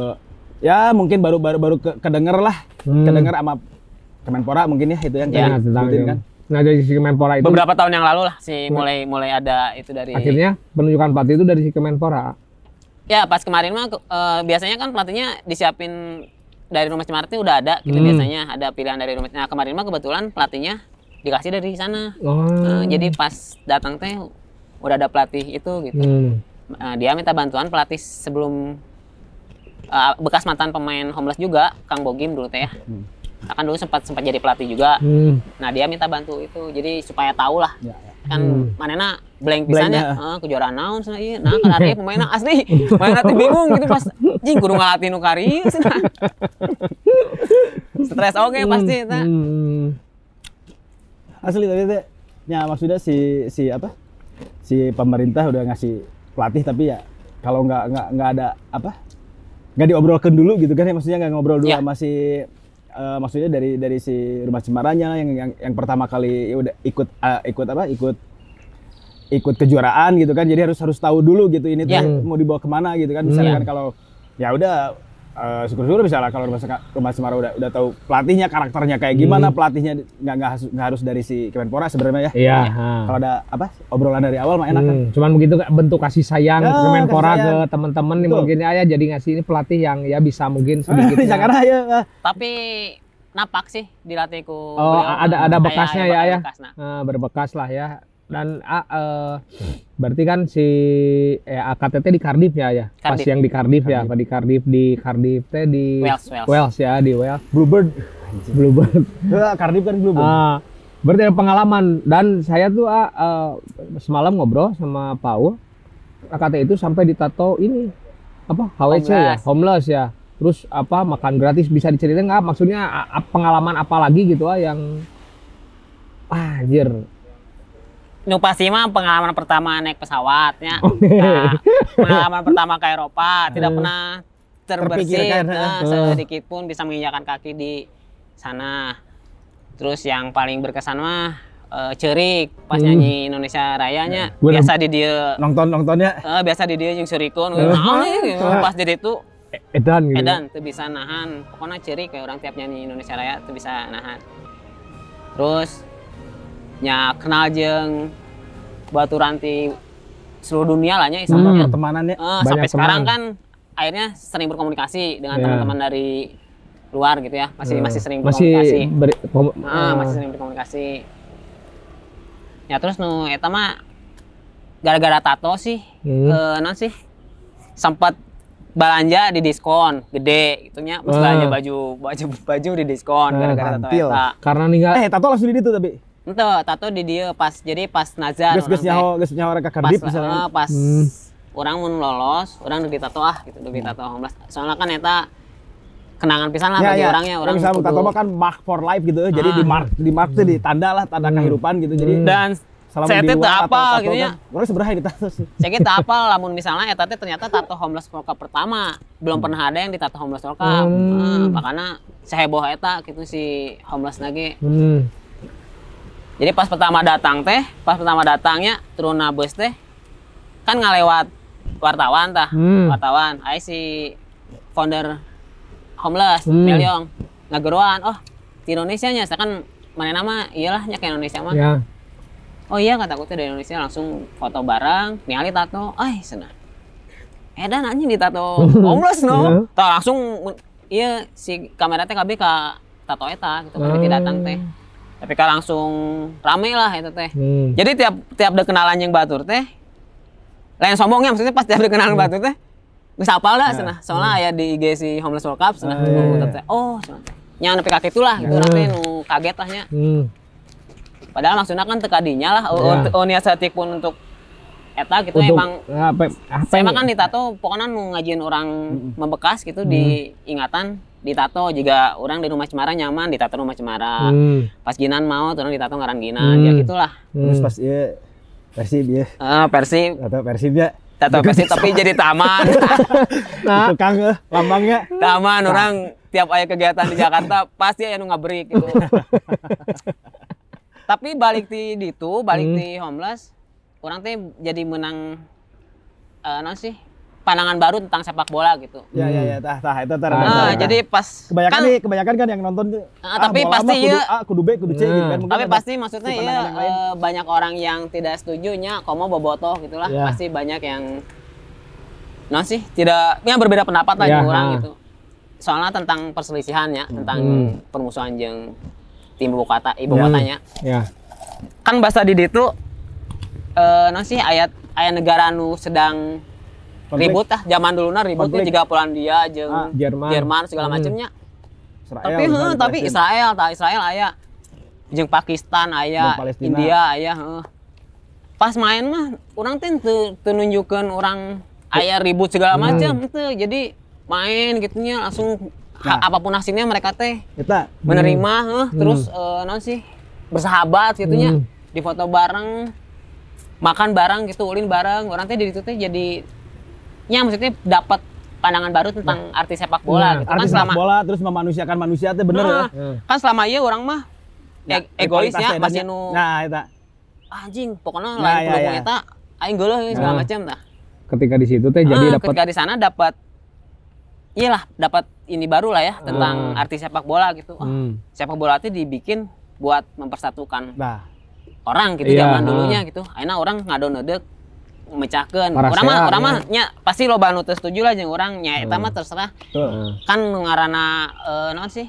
D: ya mungkin baru baru baru ke, kedenger lah,
C: Hmm.
D: kedenger sama Kemenpora mungkin ya itu yang
A: Ya,
D: tadi kan.
C: Nah, dari sisi Kemenpora itu
A: Beberapa tahun yang lalu lah sih mulai mulai ada itu dari
C: akhirnya penunjukan pelatih itu dari sisi Kemenpora.
A: Ya pas kemarin mah eh, biasanya kan pelatihnya disiapin dari rumah Cemara itu udah ada gitu
C: Hmm.
A: biasanya ada pilihan dari rumah. Nah kemarin mah kebetulan pelatihnya dikasih dari sana.
C: Oh.
A: Eh, jadi pas datang teh udah ada pelatih itu gitu.
C: Hmm.
A: Eh, dia minta bantuan pelatih sebelum eh, bekas mantan pemain homeless juga Kang Bogim dulu teh ya. Nah, kan dulu sempat sempat jadi pelatih juga.
C: Hmm.
A: Nah dia minta bantu itu jadi supaya tahu lah
D: Ya, ya.
A: kan
C: Hmm.
A: manena blank pisan
D: Blank,
A: ya
D: ya.
A: eh, kejuaraan naon cenah ieu nah kan artinya pemainnya asli pemainnya teh bingung gitu pas jing kudu ngalatih nu kari stres oke pasti eta
C: Hmm.
D: Asli tapi teh ya maksudnya si si apa? Si pemerintah udah ngasih pelatih tapi ya kalau nggak nggak nggak ada apa? nggak diobrolkan dulu gitu kan ya maksudnya nggak ngobrol dulu
A: Ya.
D: sama si eh, maksudnya dari dari si rumah Cemaranya yang yang yang pertama kali ya udah ikut eh, ikut apa? ikut ikut kejuaraan gitu kan jadi harus harus tahu dulu gitu ini tuh
A: Ya.
D: mau dibawa ke mana gitu kan misalnya
C: Hmm.
D: kan kalau ya udah eh, syukur-syukur bisa lah kalau rumah, rumah Semara udah udah tahu pelatihnya karakternya kayak gimana pelatihnya nggak nggak harus nggak harus dari si Kemenpora sebenarnya ya
C: Iya. ha.
D: kalau ada apa obrolan dari awal mah enak kan
C: Hmm, cuman begitu bentuk kasih sayang
D: Ya,
C: Kemenpora
D: kasih
C: ke
D: sayang.
C: teman-teman nih mungkin ya jadi ngasih ini pelatih yang ya bisa mungkin sedikit
D: bisa karena ya ah,
A: tapi napak sih dilatih ku
C: Oh, ada ada bekasnya
A: aya
C: ya ya. berbekas lah ya. Dan ah, eh, berarti kan si eh, AKTT di Cardiff ya ya. Pas
A: Cardiff.
C: yang di Cardiff, ya, apa di Cardiff di Cardiff teh di
A: Wales, Wales.
C: ya, di Wales.
D: Bluebird
C: Bluebird.
D: Ah, Cardiff kan Bluebird
C: Ah, berarti ada pengalaman dan saya tuh ah, eh, semalam ngobrol sama Pak Ul, AKT itu sampai ditato ini apa HWC ya,
A: Homeless.
C: homeless ya. Terus apa makan gratis bisa diceritain nggak? Maksudnya pengalaman apa lagi gitu ah yang ah, anjir.
A: Nu pasti mah pengalaman pertama naik pesawatnya.
C: Oh,
A: Nah, pengalaman pertama ke Eropa tidak pernah terbersit
D: Terpikirkan,
A: nah,
C: eh.
A: sedikit pun bisa menginjakan kaki di sana. Terus yang paling berkesan mah eh, cerik pas
C: Hmm.
A: nyanyi Indonesia Rayanya
C: Gua
A: biasa di dia
D: nonton nontonnya
A: eh, biasa di dia yang serikun
C: Eh.
A: nah, nih, pas jadi itu
C: Edan gitu.
A: edan tuh bisa nahan pokoknya cerik kayak orang tiap nyanyi Indonesia Raya tuh bisa nahan terus nya kenal jeng batu ranti seluruh dunia lah nya
C: Hmm.
D: pertemanannya
A: Eh,
C: Banyak
A: sampai sekarang
C: teman.
A: kan akhirnya sering berkomunikasi dengan
C: Ya.
A: teman-teman dari luar gitu ya. Masih
C: Eh,
A: masih sering
C: masih
A: berkomunikasi.
C: ber- pem-
A: Ah,
C: eh,
A: masih sering berkomunikasi. Ya terus nu eta mah gara-gara tato sih
C: Hmm.
A: eh, non sih sempat belanja di diskon gede gitunya pas
C: Ah.
A: belanja baju baju baju di diskon
C: Ah,
A: gara-gara tato eta.
C: Karena ninggal
D: eh tato langsung di situ tapi
A: ente tato di dia pas jadi pas nazar
D: gus gus nyaho gus nyaho ke
A: pas
D: Cardiff misalnya.
A: eh, pas
C: Hmm.
A: orang mau lolos orang udah ditato ah gitu udah ditato homeless soalnya kan eta kenangan pisan lah bagi orangnya orang
D: bisa
A: kudu-
D: tato mah kan mark for life gitu jadi
A: Ah.
D: di mark di mark tuh di tanda lah tanda kehidupan gitu jadi
A: dan
D: selama
A: saya teh apa gitu ya.
D: kan, orang ditato sih.
A: Saya kira apa lamun misalnya eta teh ternyata tato homeless World Cup pertama belum pernah ada yang ditato homeless World Cup
C: Hmm.
A: Nah, makanya seheboh eta gitu si homeless lagi
C: hmm.
A: Jadi pas pertama datang teh pas pertama datangnya turun na bus teh kan ngalewat wartawan tah
C: Hmm.
A: wartawan ai si founder homeless
C: Hmm.
A: Meliong ngageruan oh di Indonesia nya saya kan mana nama iyalah nya ke Indonesia mah
C: ya
A: Oh iya kataku teh dari Indonesia langsung foto bareng, ningali tato, ay senang. Edan anjing di tato homeless no. Tah langsung men- iya si kamera teh KB ka tato eta gitu kan
C: Hmm.
A: datang teh. Tapi ka langsung rame lah itu teh.
C: Hmm.
A: Jadi tiap tiap ada kenalan yang batur teh lain sombongnya maksudnya pas tiap ada kenalan batur teh geus hafal dah cenah. Soalnya aya di IG si Homeless World Cup cenah.
C: Ah, iya, iya.
A: teh. Oh, cenah teh. Nya nepi ka kitulah gitu urang teh nu kaget lah nya.
C: Hmm.
A: Padahal maksudnya kan tekadinya lah, oh,
C: Ya.
A: oh, niat satik pun untuk eta gitu
C: Untuk
A: emang
C: apa, apa
A: saya
C: yang-
A: kan ditato pokoknya nu ngajin orang membekas gitu di ingatan ditato juga orang di rumah Cemara nyaman ditato rumah Cemara
C: Hmm.
A: pas Ginan mau orang ditato ngaran Ginan
C: Hmm.
A: ya gitulah
D: terus
C: Hmm.
D: pas iya Persib ya
A: Eh, Persib
D: atau Persib ya
A: tato Persib tapi jadi taman.
C: Nah,
D: Tukang eh, lambangnya.
A: taman orang tiap aya kegiatan di Jakarta pasti aya nu ngabrik gitu. tapi balik di ditu, balik
C: Hmm.
A: di homeless, orang teh jadi menang eh naon sih? Pandangan baru tentang sepak bola gitu.
D: Ya ya ya tah tah itu.
C: Ah,
A: Nah,
C: iya.
A: jadi pas
D: kebanyakan
A: kan
D: nih kebanyakan kan yang nonton tuh.
A: Ah, tapi
D: bola
A: pasti
D: kudu
A: iya.
D: A, kudu B, kudu C gitu kan.
C: Hmm.
D: Mungkin
A: tapi pasti maksudnya ya
D: yang
A: eh, banyak orang yang tidak setuju nya komo bobotoh gitulah
C: Ya.
A: pasti banyak yang nah sih tidak yang berbeda pendapat lah
C: Ya,
A: orang gitu soalnya tentang perselisihannya tentang
C: Hmm.
A: permusuhan jeung tim ibu kota ibu
C: Ya.
A: kotanya
C: ya.
A: kan bahasa di ditu eh nah sih ayat ayat negara nu sedang
D: Konflik.
A: ribut ah zaman dulu nah ribut
D: Konflik.
A: juga Polandia jeung
D: Ah,
C: Jerman.
A: Jerman segala
C: Hmm.
A: macamnya
D: Israel,
A: tapi
D: di
A: tapi. Israel tak Israel aya jeung Pakistan aya
D: Jeung Palestina.
A: India aya heuh. pas main mah orang teh teu nunjukkeun orang aya ribut segala
D: Hmm.
A: macam itu jadi main gitunya langsung ha-
D: Nah.
A: apa pun hasilnya mereka teh
D: Kita
A: menerima heuh, terus eh, naon sih bersahabat gitunya
C: Hmm.
A: di foto bareng makan bareng gitu ulin bareng orang teh di situ teh jadi nya maksudnya dapat pandangan baru tentang arti sepak bola
C: Nah,
A: gitu kan
D: artis
A: selama
D: sepak bola terus memanusiakan manusia teh bener
A: Nah,
D: ya.
A: kan selama iya orang mah
D: Nah,
A: e- egois
D: rivalitas
A: ya
D: teh
A: masih nu
D: Nah, eta.
A: anjing pokoknya
D: Nah,
A: lain
D: ya, ya.
A: eta aing geuleuh segala
C: Nah.
A: macam tah.
C: Ketika di situ teh jadi
A: Ah,
C: dapat
A: ketika di sana dapat iyalah dapat ini baru lah ya tentang
C: Ah.
A: arti sepak bola gitu. Wah,
C: Hmm.
A: sepak bola itu dibikin buat mempersatukan
D: Nah,
A: orang gitu
C: Iya,
A: zaman
C: ah.
A: dulunya gitu. Ayeuna orang ngadon-nedek memecahkan.
C: Para
A: Orang mah orang
C: ya.
A: mah nya pasti loba nu teu setuju lah jeung urang nya eta
C: Hmm.
A: mah terserah. Kan nu ngaranna eh, naon sih?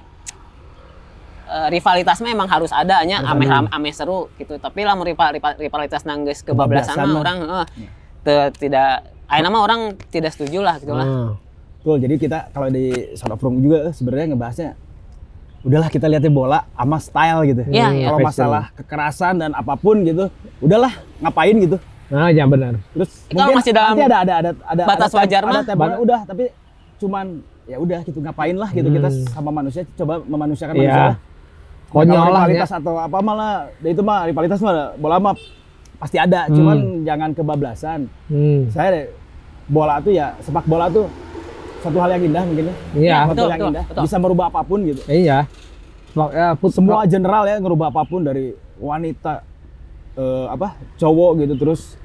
A: Eh, rivalitas mah emang harus ada nya ame ame seru gitu. Tapi lamun rival, rival- rivalitas nanggeus kebablasan mah orang heeh, teu- tidak ayeuna mah orang tidak setuju lah gitu lah.
C: ah.
D: Betul, jadi kita kalau di Sound of Room juga sebenarnya ngebahasnya udahlah kita lihatnya bola sama style gitu.
A: Iya, iya.
D: Kalau masalah kekerasan dan apa pun gitu, udahlah ngapain gitu.
C: Nah, ya benar.
D: Terus
A: Kalau masih dalam
D: ada ada ada ada
A: batas
D: ada tem-
A: wajar
D: ada
A: mah.
D: temanya udah tapi cuman ya udah gitu ngapain lah gitu kita
C: Hmm.
D: sama manusia coba memanusiakan
C: Iya.
D: manusia. lah.
C: Konyol
D: Kalau
C: lah ya.
D: atau apa malah ya itu mah rivalitas mah bola mah pasti ada,
C: Hmm.
D: cuman jangan kebablasan.
C: Hmm.
D: Saya deh, bola tuh ya sepak bola tuh satu hal yang indah mungkin ya.
C: Iya.
D: Satu
A: Betul,
D: yang
A: betul,
D: indah
A: betul.
D: bisa merubah apa pun gitu.
C: Iya. Sepak- ya, fut-
D: Semua general ya ngerubah apa pun dari wanita eh, apa cowok gitu terus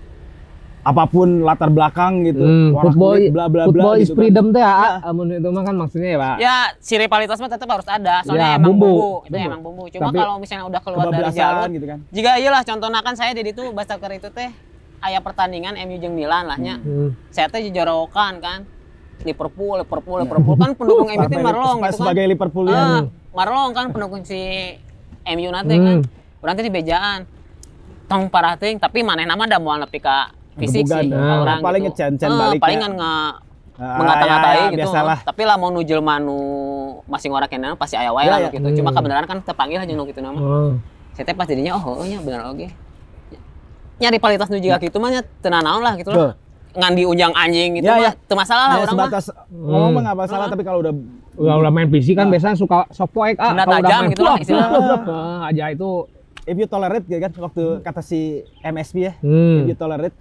D: apa pun latar belakang gitu.
C: Hmm,
D: warna
C: football,
D: kulit, bla bla bla
C: football is
D: gitu kan.
C: freedom teh ya.
D: Ya.
C: Amun itu mah kan maksudnya ya, Pak.
A: Ya, si rivalitas mah tetap harus ada. Soalnya
C: Ya,
A: emang
C: bumbu.
A: bumbu. Itu
D: Bumbu.
A: emang bumbu. Cuma
C: Tapi
A: kalau misalnya udah keluar dari jalur,
D: gitu kan.
A: jika iyalah contohnya kan saya di itu bahasa keur itu teh aya pertandingan MU jeung Milan lah nya.
C: Hmm.
A: Saya teh jorokan kan. Liverpool, Liverpool, Liverpool kan pendukung MU teh marlong gitu kan.
D: Sebagai Liverpoolian.
A: Ah, marlong kan pendukung si MU nanti kan.
C: Hmm.
A: Urang teh di bejaan. Tong parah teuing, tapi maneh nama da moal nepi ka fisik sih
D: nah.
A: ka urang
D: Paling
A: gitu.
D: ngecen-cen
A: Eh,
D: balik
A: paling
D: ya.
A: kan nge
D: Ah,
A: mengata-ngatai
D: ya, ya,
A: gitu.
D: Biasalah.
A: Tapi lah mau nu jelema nu masing orang kena pasti aya wae
D: Ya,
A: lah
D: ya.
A: gitu. Cuma
C: Hmm.
A: kebenaran kan terpanggil aja gitu nama.
C: Oh.
A: Saya pas jadinya oh heuh nya bener oge. Nyari kualitas nu juga gitu mah naon lah gitu lah. Ngan diunjang anjing gitu
D: Ya,
A: mah
D: ya.
A: masalah lah
D: Hanya
A: orang mah.
D: ngomong mah nggak masalah
A: Ah.
D: tapi kalau udah
C: Udah udah main fisik kan biasanya suka sok poek ah. Kalau udah
A: tajam
C: main
A: gitu lah.
C: Ah, aja itu.
D: if you tolerate gitu kan waktu kata si MSP ya
C: Hmm.
D: if you tolerate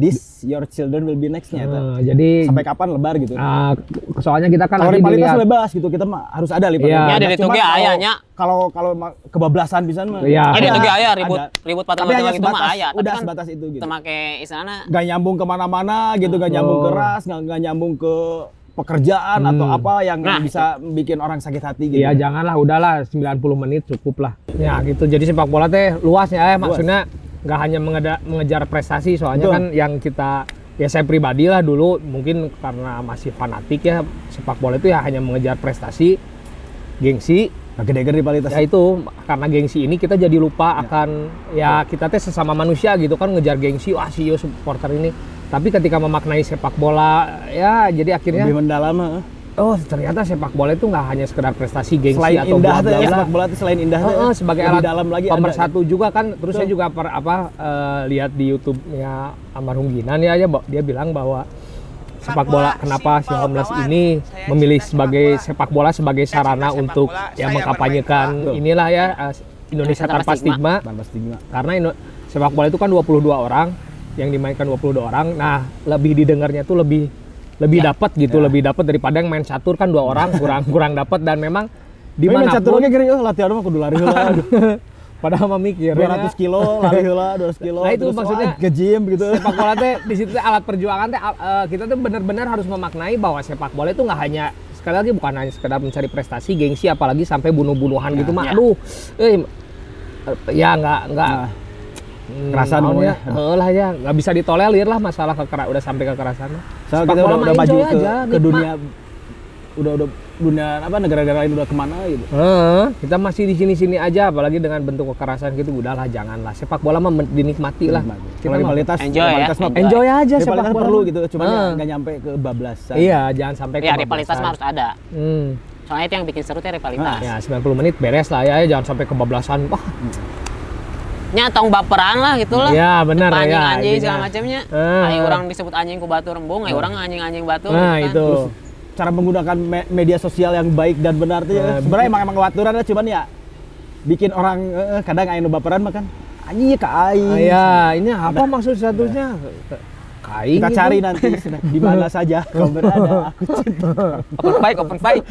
D: this your children will be nextnya.
C: Ah, jadi
D: sampai kapan lebar gitu
C: ah, soalnya kita kan
D: kalau rivalitas
C: dilihat.
D: bebas gitu kita mah harus ada
C: Iya.
D: rivalitas
A: Ya, ditu
D: Cuman
A: ge
D: kalau-
A: aya nya.
D: kalau kalau kebablasan bisa mah
C: Iya.
A: Ya di
D: ada,
A: ditu ge aya ribut
D: ada.
A: ribut
D: tapi
A: patah-patah
D: hanya
A: mah
D: sebatas
A: aya. Tapi
D: udah
A: kan
D: sebatas itu gitu
A: teu make istilahna
D: nggak nyambung ke mana-mana gitu nggak nyambung
C: Oh.
D: ke ras nggak nggak nyambung ke pekerjaan atau
C: Hmm.
D: apa yang
A: Nah,
D: bisa bikin orang sakit hati gitu
C: Iya janganlah udahlah 90 menit cukup lah. Ya gitu. Jadi sepak bola teh luas ya maksudnya nggak hanya mengeda- mengejar prestasi soalnya
D: Betul.
C: kan yang kita ya saya pribadi lah dulu mungkin karena masih fanatik ya sepak bola itu ya hanya mengejar prestasi gengsi.
D: Nah, gede-gede rivalitas
C: ya itu karena gengsi ini kita jadi lupa akan ya kita teh sesama manusia gitu kan ngejar gengsi wah si yo supporter ini. Tapi ketika memaknai sepak bola ya jadi akhirnya
D: lebih mendalam.
C: Oh ternyata sepak bola itu nggak hanya sekedar prestasi gengsi
D: selain
C: atau
D: indah
C: bla
D: tuh
C: bla
D: ya sepak bola itu selain indah tuh
C: Heeh,
D: ya,
C: sebagai alat
D: dalam lagi
C: pemersatu juga kan. Terus saya
D: Betul.
C: juga per, apa eh, lihat di YouTube-nya Almarhum Ginan ya, ya dia bilang bahwa sepak bola kenapa si homeless ini memilih sebagai sepak bola sebagai sarana untuk ya mengkampanyekan inilah ya eh, Indonesia
A: Tanpa
C: tanpa stigma.
D: tanpa stigma.
C: Karena Indo- sepak bola itu kan 22 orang yang dimainkan 22 orang. Nah, lebih didengarnya tuh lebih lebih
D: Ya.
C: dapat gitu, lebih dapat daripada yang main catur kan dua orang kurang kurang dapat dan memang
D: Di mana
C: di mana pun
D: catur oge gini, oh latihan mah kudu lari heula.
C: padahal memikir
D: 200 kilo lari heula, 200 kilo.
C: Nah, itu
D: terus,
C: maksudnya-
D: oh, nge-gym gitu.
C: sepak bola teh di situ alat perjuangan teh uh, kita tuh benar-benar harus memaknai bahwa sepak bola itu nggak hanya sekali lagi bukan hanya sekedar mencari prestasi gengsi apalagi sampai bunuh-bunuhan gitu mah
A: ya.
C: aduh eh ya nggak nggak
D: Nah, kerasan
C: naon
D: mah
C: ya Heeh lah ya nggak bisa ditolerir lah masalah kekera udah sampai kekerasan.
D: Soalnya
C: Sepak
D: kita
C: bola
D: udah, udah maju
C: enjoy
D: ke,
C: aja,
D: ke dunia udah udah dunia apa negara-negara lain udah ke mana gitu.
C: Heeh, kita masih di sini-sini aja apalagi dengan bentuk kekerasan gitu udahlah janganlah sepak bola mah dinikmati lah kita mah
D: rivalitas
A: Enjoy ya.
D: rivalitas mah
C: enjoy aja sepak bola
D: perlu
C: mah.
D: gitu, ya nggak nyampe ke bablasan.
C: iya jangan sampai
A: Ya
C: kebablasan.
A: rivalitas mah harus ada.
C: hmm.
A: Soalnya itu yang bikin seru teh rivalitas.
C: ya 90 menit beres lah ya jangan sampai kebablasan wah
A: Nya tong baperan lah gitu lah.
C: ya benar
A: anjing
C: ya
A: anjing
C: intinya.
A: segala macamnya.
C: Ah.
A: Ayo orang disebut anjing ku batu rembung, ayo orang anjing anjing batu.
C: nah
A: gitu kan.
C: itu
D: Cara menggunakan me- media sosial yang baik dan benar tuh ya.
C: Nah,
D: sebenarnya emang emang waturan ya, cuman ya bikin orang eh, kadang nu baperan mah kan anjing ka aing.
C: Ah, ya ini apa maksud statusnya kain
D: Kita
C: gitu.
D: cari nanti di mana saja kau berada aku cinta.
A: Open fight, open fight.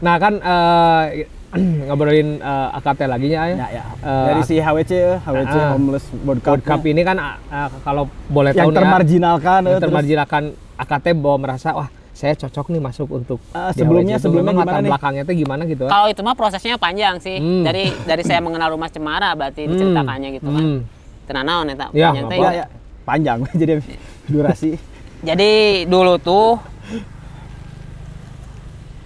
C: nah kan eh, ngobrolin eh, AKT lagi ya,
D: Ya, ya.
C: Eh,
D: Dari si HWC, ya, HWC
C: Ah.
D: Homeless World Cup,
C: World Cup ini kan eh, kalau boleh
D: yang
C: tahu nih ya,
D: termarginalkan, eh,
C: yang
D: terus,
C: termarginalkan AKT bahwa merasa wah saya cocok nih masuk untuk
D: Ah,
C: di
D: sebelumnya-
C: itu.
D: sebelumnya
C: Memang
D: gimana nih?
C: belakangnya tuh gimana gitu kan?
A: Kalau itu mah prosesnya panjang sih.
C: Hmm.
A: Dari dari saya mengenal rumah cemara berarti diceritakannya gitu kan.
C: Hmm.
A: Tenanaon eta
C: Ya,
D: ya, ya, panjang jadi durasi.
A: Jadi dulu tuh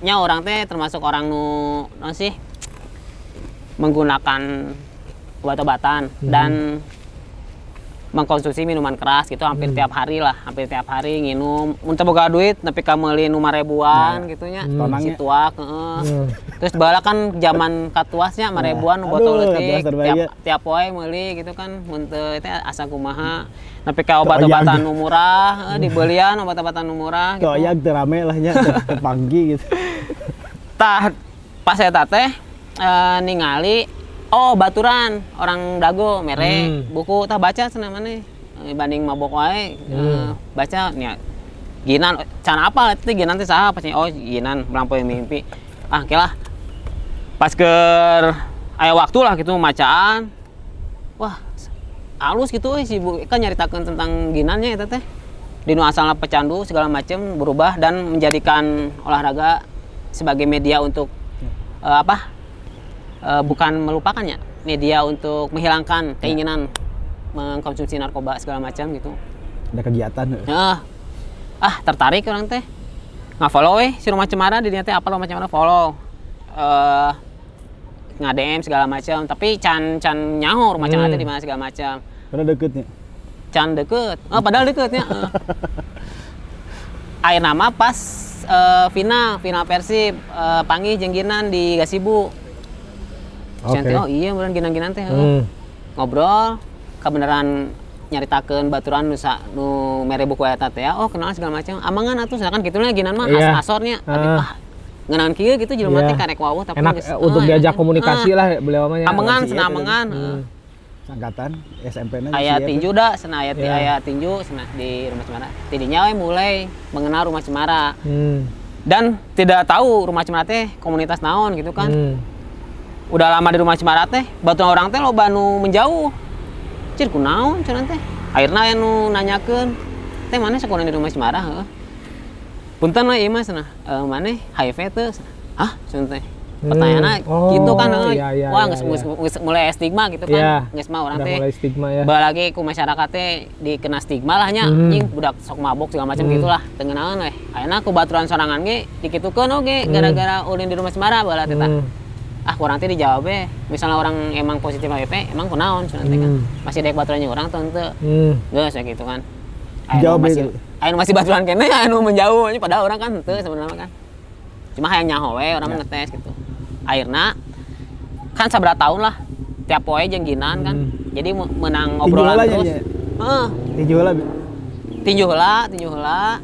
A: nya orang teh termasuk orang nu non sih menggunakan obat-obatan
C: Hmm.
A: dan mengkonsumsi minuman keras gitu hampir
C: Hmm.
A: tiap hari lah hampir tiap hari nginum untuk boga duit tapi kamu lima ribuan gitu nya
C: Hmm.
D: Tonangnya.
A: si tuak heeh.
C: Hmm.
A: terus bala kan zaman katuasnya ribuan
D: Aduh,
A: botol
D: terbaik
A: tiap
D: ya.
A: tiap poe meuli gitu kan mun teu teh asa kumaha tapi ka obat-obatan murah eh, dibelian obat-obatan murah gitu.
D: Toyak teu rame lah nya, teu panggi gitu.
A: tah pas eta teh eh, ningali oh baturan. Orang dago mere.
C: Hmm.
A: buku tah baca cenah maneh. Eh, banding mabok wae. Eh,
C: Hmm.
A: baca nya Ginan. Can apa itu Ginan teh saha pas oh Ginan melampaui mimpi. Ah oke lah. Pas ke aya waktu lah gitu macaan. Wah halus gitu euy si bu kan nyaritakeun tentang ginannya eta teh. Dinu asalna pecandu segala macam berubah dan menjadikan olahraga sebagai media untuk eh, apa Eh, bukan melupakannya. Media untuk menghilangkan keinginan mengkonsumsi narkoba segala macam gitu.
D: Ada kegiatan.
A: ya ah tertarik orang teh. Nggak follow eh. Si rumah cemara di teh apa rumah cemara? Follow. Eh nggak DM segala macam. Tapi can can nyaho rumah cemara teh di mana segala macam.
D: Karena deketnya.
A: can deket. Oh padahal deketnya eh. air nama pas eh, final. Final persib eh, panggil jengginan di gasibu Cantik, oh iya beneran ginan-ginan teh.
C: Hmm.
A: ngobrol kebenaran nyaritakeun baturan nu sa nu mere buku eta teh ya. oh kenal segala macam amangan atuh sedangkan kitu ginan mah
C: Iya.
A: as asornya tapi
C: Ah.
A: kieu gitu jelema
C: Iya.
A: teh karek wawuh tapi
C: enak eh, untuk
A: ah,
C: diajak
A: enak.
C: komunikasi
A: Ah,
C: lah beliau mah ya.
A: amengan
D: Si
A: cenah
D: Ed
A: amengan
C: Hmm.
A: heeh.
D: Angkatan SMP nya.
A: aya tinju dah cenah aya
C: Iya.
A: aya tinju cenah di rumah cemara tidinya we mulai mengenal rumah cemara
C: Hmm.
A: dan tidak tahu rumah cemara teh komunitas naon gitu kan
C: Hmm.
A: Udah lama di rumah Cemara teh batu orang teh loba nu menjauh. Cir kunaon cenah teh? Akhirnya nu nanyakeun. Teh mana sekolah di rumah Cemara heeh punten we ieu mah cenah. E, maneh HIV teu Cenah, hah cenah teh? Pertanyaanna
C: Oh,
A: gitu kan
C: iya, iya,
A: wah
C: iya, iya.
A: mulai stigma gitu
C: Iya.
A: kan geus mah orang teh
C: mulai stigma ya.
A: Lagi ku masyarakat teh dikena stigma lah nya.
C: Hmm.
A: budak sok mabok segala macam
C: Hmm.
A: gitulah. Tengenaeun we ayeuna ku baturan sorangan ge dikitukeun oge gara-gara ulin di rumah Cemara bala teh
C: Hmm.
A: Ah kurang teh dijawab be misalnya orang emang positif HIV emang kunaon cenah teh kan
C: Hmm.
A: masih dek baturannya orang tuh henteu
C: Hmm.
A: geus ya gitu kan
D: Jawab
A: Anu masih
D: be.
A: anu masih baturan kene anu menjauh nya padahal orang kan henteu sebenarnya kan cuma hayang nyaho we orang ngetes gitu akhirnya kan sabra tahun lah tiap poe jeung ginan kan
C: Hmm.
A: jadi me- menang obrolan terus. Heeh,
D: Tinju lah.
A: tinju heula tinju heula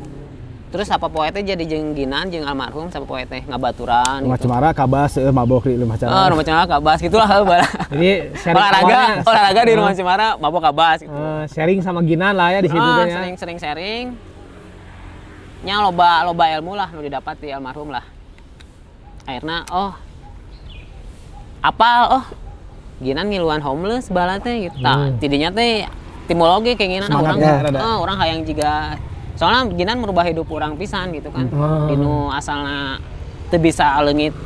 A: terus apa poe teh jadi jeung ginan jeung almarhum sapa poe teh ngabaturan
D: Rumah
A: gitu.
D: Cemara kabas eh, mabok di rumah
A: Oh,
D: Cemara.
A: rumah Cemara kabas gitulah.
C: Jadi
A: olahraga, olahraga di
C: Eh,
A: rumah Cemara mabok kabas gitu.
C: eh, sharing sama Ginan lah ya di situ teh ya.
A: sering-sering sharing. Nya loba loba ilmu lah nu didapat di almarhum lah. Akhirnya oh apa oh ginan ngiluan homeless bala teh gitu.
C: Hmm.
A: tidinya teh timologi kayak gini
D: Semangat
A: orang
D: ya,
A: eh, orang hayang juga soalnya ginan merubah hidup orang pisan gitu kan.
C: Hmm.
A: Dinu asalna teu bisa leungit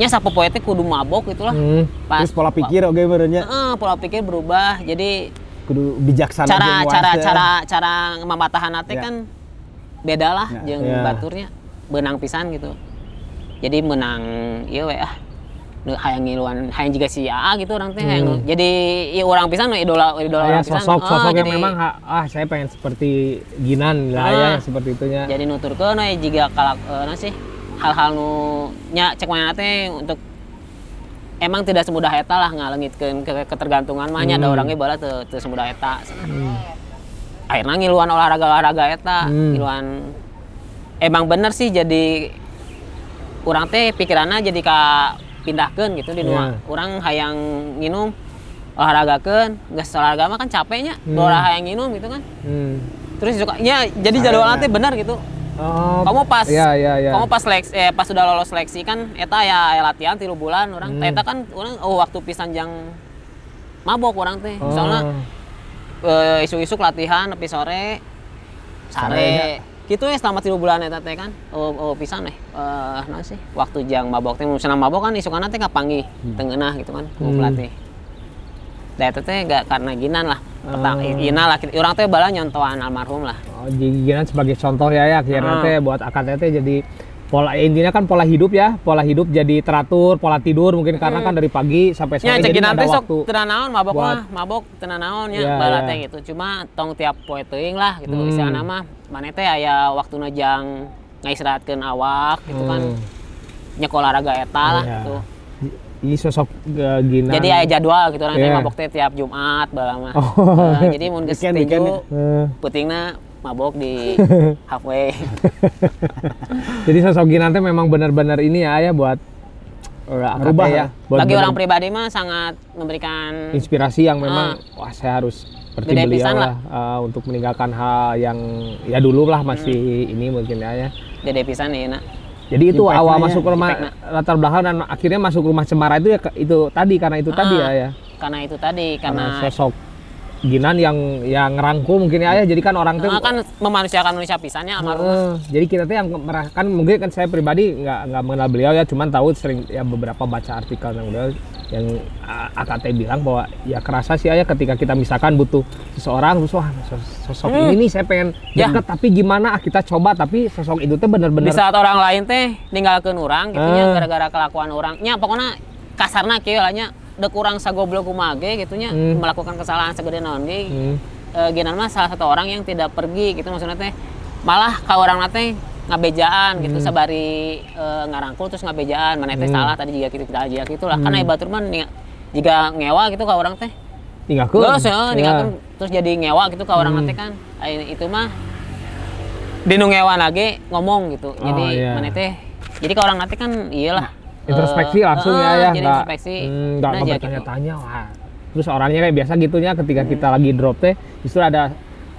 A: nya sapopoe teh kudu mabok gitulah.
C: Hmm.
A: Pas
D: Terus pola pikir oke merenya
A: Heeh, pola pikir berubah. Jadi
D: kudu bijaksana
A: cara cara cara cara mamatahan nate
D: Ya.
A: kan beda lah
D: Ya.
A: jeung
C: Ya.
A: baturnya benang pisan gitu jadi menang iya we ah hayang ngiluan hayang juga si AA gitu orang teh hayang jadi iya orang pisan nu idola idola
C: Hmm. Ya,
A: orang pisan
C: sosok
A: Ah,
C: sosok yang
A: jadi-
C: memang ah saya pengen seperti Ginan lah ya
A: Ah.
C: seperti itunya.
A: jadi nuturkeun we jiga kalak eh, naon sih hal-hal nu nya cek mana teh untuk emang tidak semudah eta lah ngalengitkeun ke ketergantungan mah nya ada
C: Hmm.
A: orangnya bala teu teu semudah eta akhirnya ngiluan olahraga-olahraga eta
C: Hmm.
A: ngiluan emang bener sih jadi orang teh pikirannya jadi ka pindahkeun gitu di
C: Iya.
A: nuang orang hayang nginum olahragakeun geus olahraga mah kan capeknya
C: Hmm.
A: hmm. hayang nginum gitu kan
C: Hmm.
A: terus suka ya jadi jadwalnya teh bener gitu
C: Oh,
A: kamu pas
C: ya ya ya.
A: kamu pas seleksi eh, pas sudah lolos seleksi kan eta ya, ya latihan tilu bulan orang
C: Hmm.
A: eta kan orang oh waktu pisan jang mabok orang teh
C: Oh.
A: soalnya eh, isu-isu latihan tapi sore sare gitu ya selama tiga bulan eta teh kan? Oh, oh pisan eh eh naon sih. Waktu jang mabok teh misalnya mabok kan isukana teh kapanggih tengenah gitu kan ku
C: Hmm.
A: pelatih. Da eta teh gak karena ginan lah. Pertama,
C: Oh.
A: ina lah orang teh bala nyontohan almarhum lah.
C: Oh, jadi Ginan sebagai contoh ya ya akhirnya
A: Ah.
C: teh buat akad teh jadi pola intinya kan pola hidup ya pola hidup jadi teratur pola tidur mungkin karena kan dari pagi sampai sore
A: Ya,
C: jadi ada
A: sok
C: waktu
A: tenan naon mabok
C: buat-
A: mah, mabok tenan naon ya,
C: Ya,
A: bala
C: ya.
A: gitu. Cuma tong tiap poe teuing lah gitu
C: Hmm.
A: istilahna mah. Mane teh aya waktuna jang ngaistirahatkeun awak gitu kan.
C: Hmm.
A: Nya olahraga eta lah
C: Iya.
A: gitu.
C: ini sosok uh, Ginan
A: Jadi aya jadwal gitu nanti
C: Iya.
A: mabok teh tiap Jumat bala mah.
C: Oh.
A: Nah, jadi mun geus tinju
C: Eh,
A: putingna mabok di halfway.
C: jadi sosok Ginan teh memang benar-benar ini ya ya buat uh, akad
D: Merubah
C: teh
D: ya.
C: buat
A: Bagi
C: bener-
A: orang pribadi mah sangat memberikan
C: inspirasi yang memang wah saya harus seperti
A: Gede
C: beliau
A: pisan
C: lah uh, untuk meninggalkan hal yang ya dulu lah masih ini mungkin ya, ya.
A: gede pisan ieu na.
C: Jadi itu
D: Impact-nya
C: awal
D: ya,
C: masuk ke rumah latar belakang dan akhirnya masuk rumah cemara itu ya itu tadi karena itu tadi ya
A: Ah,
C: ya
A: Karena itu tadi
C: karena
A: karena
C: sosok Ginan yang yang ngerangkul mungkin ya, ya. jadi kan orang tuh
A: Nah, kan memanusiakan manusia pisannya almarhum.
C: Eh, jadi kita tuh yang merah kan mungkin kan saya pribadi nggak nggak mengenal beliau ya cuman tahu sering ya beberapa baca artikel yang beliau yang ah, AKT bilang bahwa ya kerasa sih ya ketika kita misalkan butuh seseorang terus wah sos- sosok
A: Hmm.
C: ini nih saya pengen
A: Ya.
C: deket tapi gimana ah, kita coba tapi sosok itu tuh bener-bener
A: di saat orang lain teh ninggalkeun orang gitu nya
C: Ah.
A: gara-gara kelakuan orang nya pokoknya kasarna kieu lah nya dek urang sagoblok kumaha ge gitu nya
C: Hmm.
A: melakukan kesalahan segede naon ge
C: Hmm.
A: e, Ginan mah salah satu orang yang tidak pergi gitu maksudnya teh malah ka orang teh ngabejaan gitu sabari e, ngarangkul terus ngabejaan mana teh
C: Hmm.
A: salah tadi juga gitu tidak aja gitu lah karena batur mah ning- jika ngewa gitu ka orang teh
C: tinggalkan
A: Terus ya,
C: Ya.
A: ninggalkeun terus jadi ngewa gitu ke orang
C: Hmm.
A: nanti kan. Itu mah dinu ngewa lagi ngomong gitu. Jadi
C: Oh,
A: mana teh jadi ke orang nanti kan iyalah
C: introspeksi langsung
A: eh,
C: ya ya nggak hmm, nggak
A: Nah, jadi gitu.
C: bertanya-tanya wah terus orangnya kayak biasa gitunya ketika kita lagi drop teh justru ada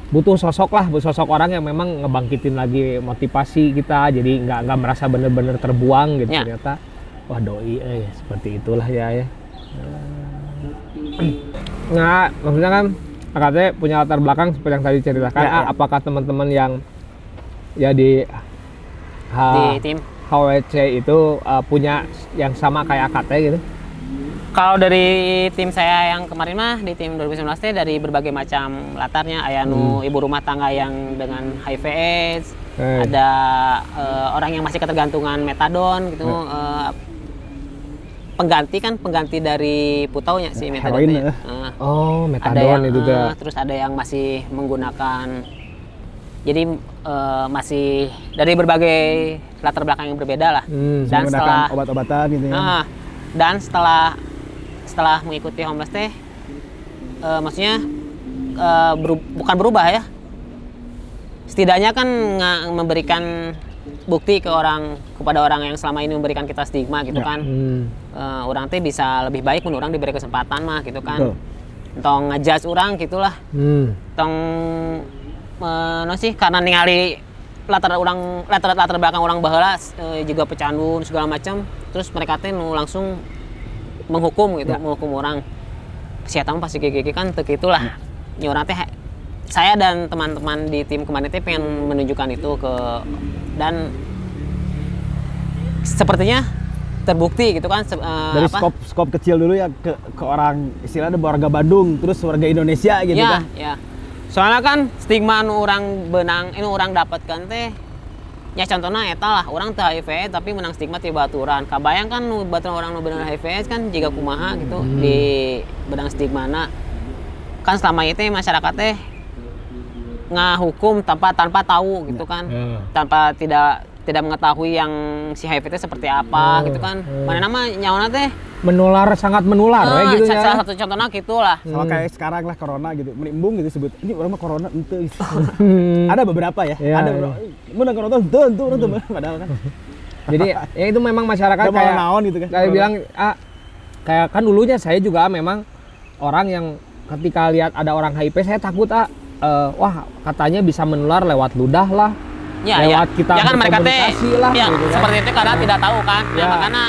C: butuh sosok lah butuh sosok orang yang memang ngebangkitin lagi motivasi kita jadi nggak nggak merasa bener-bener terbuang gitu
A: Ya.
C: ternyata wah doi eh seperti itulah ya ya nah maksudnya kan katanya punya latar belakang seperti yang tadi ceritakan
D: Ya,
C: Ah,
D: ya.
C: apakah teman-teman yang ya di
A: di
C: ha-
A: tim.
C: HWC itu uh, punya yang sama kayak AKT gitu?
A: Kalau dari tim saya yang kemarin mah di tim 2019 teh dari berbagai macam latarnya aya nu ibu rumah tangga yang dengan HIV AIDS,
C: Eh.
A: ada eh, orang yang masih ketergantungan metadon gitu eh, pengganti kan pengganti dari putaunya si metadon
D: eh.
A: Eh,
C: Oh,
A: ada
C: metadon
A: yang
C: itu
A: eh, terus ada yang masih menggunakan jadi eh, masih dari berbagai latar belakang yang berbeda lah
C: Hmm,
A: dan setelah
D: obat-obatan gitu ya.
A: Nah, dan setelah setelah mengikuti homeless teh eh, maksudnya eh, beru- bukan berubah ya setidaknya kan memberikan bukti ke orang kepada orang yang selama ini memberikan kita stigma gitu kan
C: Hmm.
A: Eh, orang teh bisa lebih baik mun orang diberi kesempatan mah gitu kan
D: Betul.
A: tong ngejudge orang gitulah
C: Hmm.
A: tong eh, no sih karena ningali latar orang latar latar belakang orang baheula eh, juga pecandu segala macam terus mereka teh langsung menghukum gitu menghukum orang mah pasti gigi kan teu itulah ya orang teh saya dan teman-teman di tim kemarin teh pengen menunjukkan itu ke dan sepertinya terbukti gitu kan eh,
D: Dari
A: apa?
D: skop skop kecil dulu ya ke ke orang istilahnya warga Bandung, terus warga Indonesia gitu
A: ya,
D: kan.
A: ya. Soalnya kan stigma nu orang benang, ini orang dapatkan teh ya contohnya eta lah orang teh HIV tapi menang stigma ti baturan kabayang kan nu baturan orang nu bener HIV kan jika kumaha gitu
D: Hmm.
A: di benang stigma kan selama itu masyarakat teh ngahukum tanpa tanpa tahu gitu kan
C: Ya.
A: tanpa tidak tidak mengetahui yang si HIV itu seperti apa
C: Oh,
A: gitu kan
C: oh.
A: mana nama nyawana teh
C: Menular sangat menular ya
A: ah,
C: gitu ya.
A: salah satu contohnya gitulah
D: Sama kayak sekarang lah corona gitu, menimbung gitu sebut. Ini orang mah corona ente. gitu.
C: Hmm.
D: Ada beberapa ya.
C: Iya,
D: ada
C: iya.
D: beberapa. Mana corona ente ente ente padahal kan.
C: Jadi ya itu memang masyarakat
D: Udah
C: kayak
D: naon gitu kan.
C: kayak bilang ah kayak kan dulunya saya juga memang orang yang ketika lihat ada orang HIV saya takut ah eh, wah katanya bisa menular lewat ludah lah
A: Ya,
C: lewat
A: ya.
C: kita
A: ya kan mereka teh
C: lah,
A: ya,
C: gitu kan.
A: seperti itu karena tidak tahu kan. Ya,
C: Ya.
A: makanya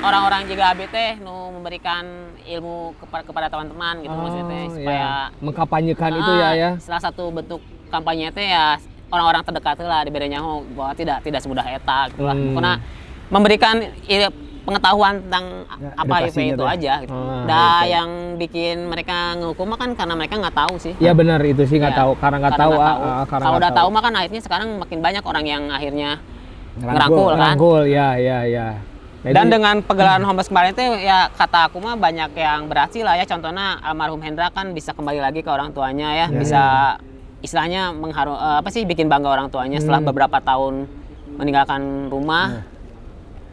A: orang-orang juga teh nu memberikan ilmu kepada kepada teman-teman gitu maksudnya teh
C: Oh,
A: supaya
C: ya. mengkampanyekan itu ya
A: Ah,
C: ya
A: Salah satu bentuk kampanye teh ya orang-orang terdekat lah diberi nyaho bahwa tidak tidak semudah eta gitu lah.
C: Hmm.
A: Karena memberikan pengetahuan tentang
D: Ya,
A: apa
D: edukasinya
A: itu
D: teh.
A: aja gitu.
C: Ah,
A: Dah yang bikin mereka ngehukum kan karena mereka nggak tahu sih.
C: ya benar itu sih nggak
A: Ya,
C: tahu karena nggak tahu, ah, ah, karena
A: Kalau udah tahu mah kan akhirnya sekarang makin banyak orang yang akhirnya
D: Ngerangkul.
A: ngerangkul kan.
C: Rangkul, ya ya ya Jadi-
A: Dan dengan pegelaran Homeless kemarin itu ya kata aku mah banyak yang berhasil lah ya. Contohnya almarhum Hendra kan bisa kembali lagi ke orang tuanya ya, bisa istilahnya mengharu eh, apa sih bikin bangga orang tuanya setelah
C: Hmm.
A: beberapa tahun meninggalkan rumah.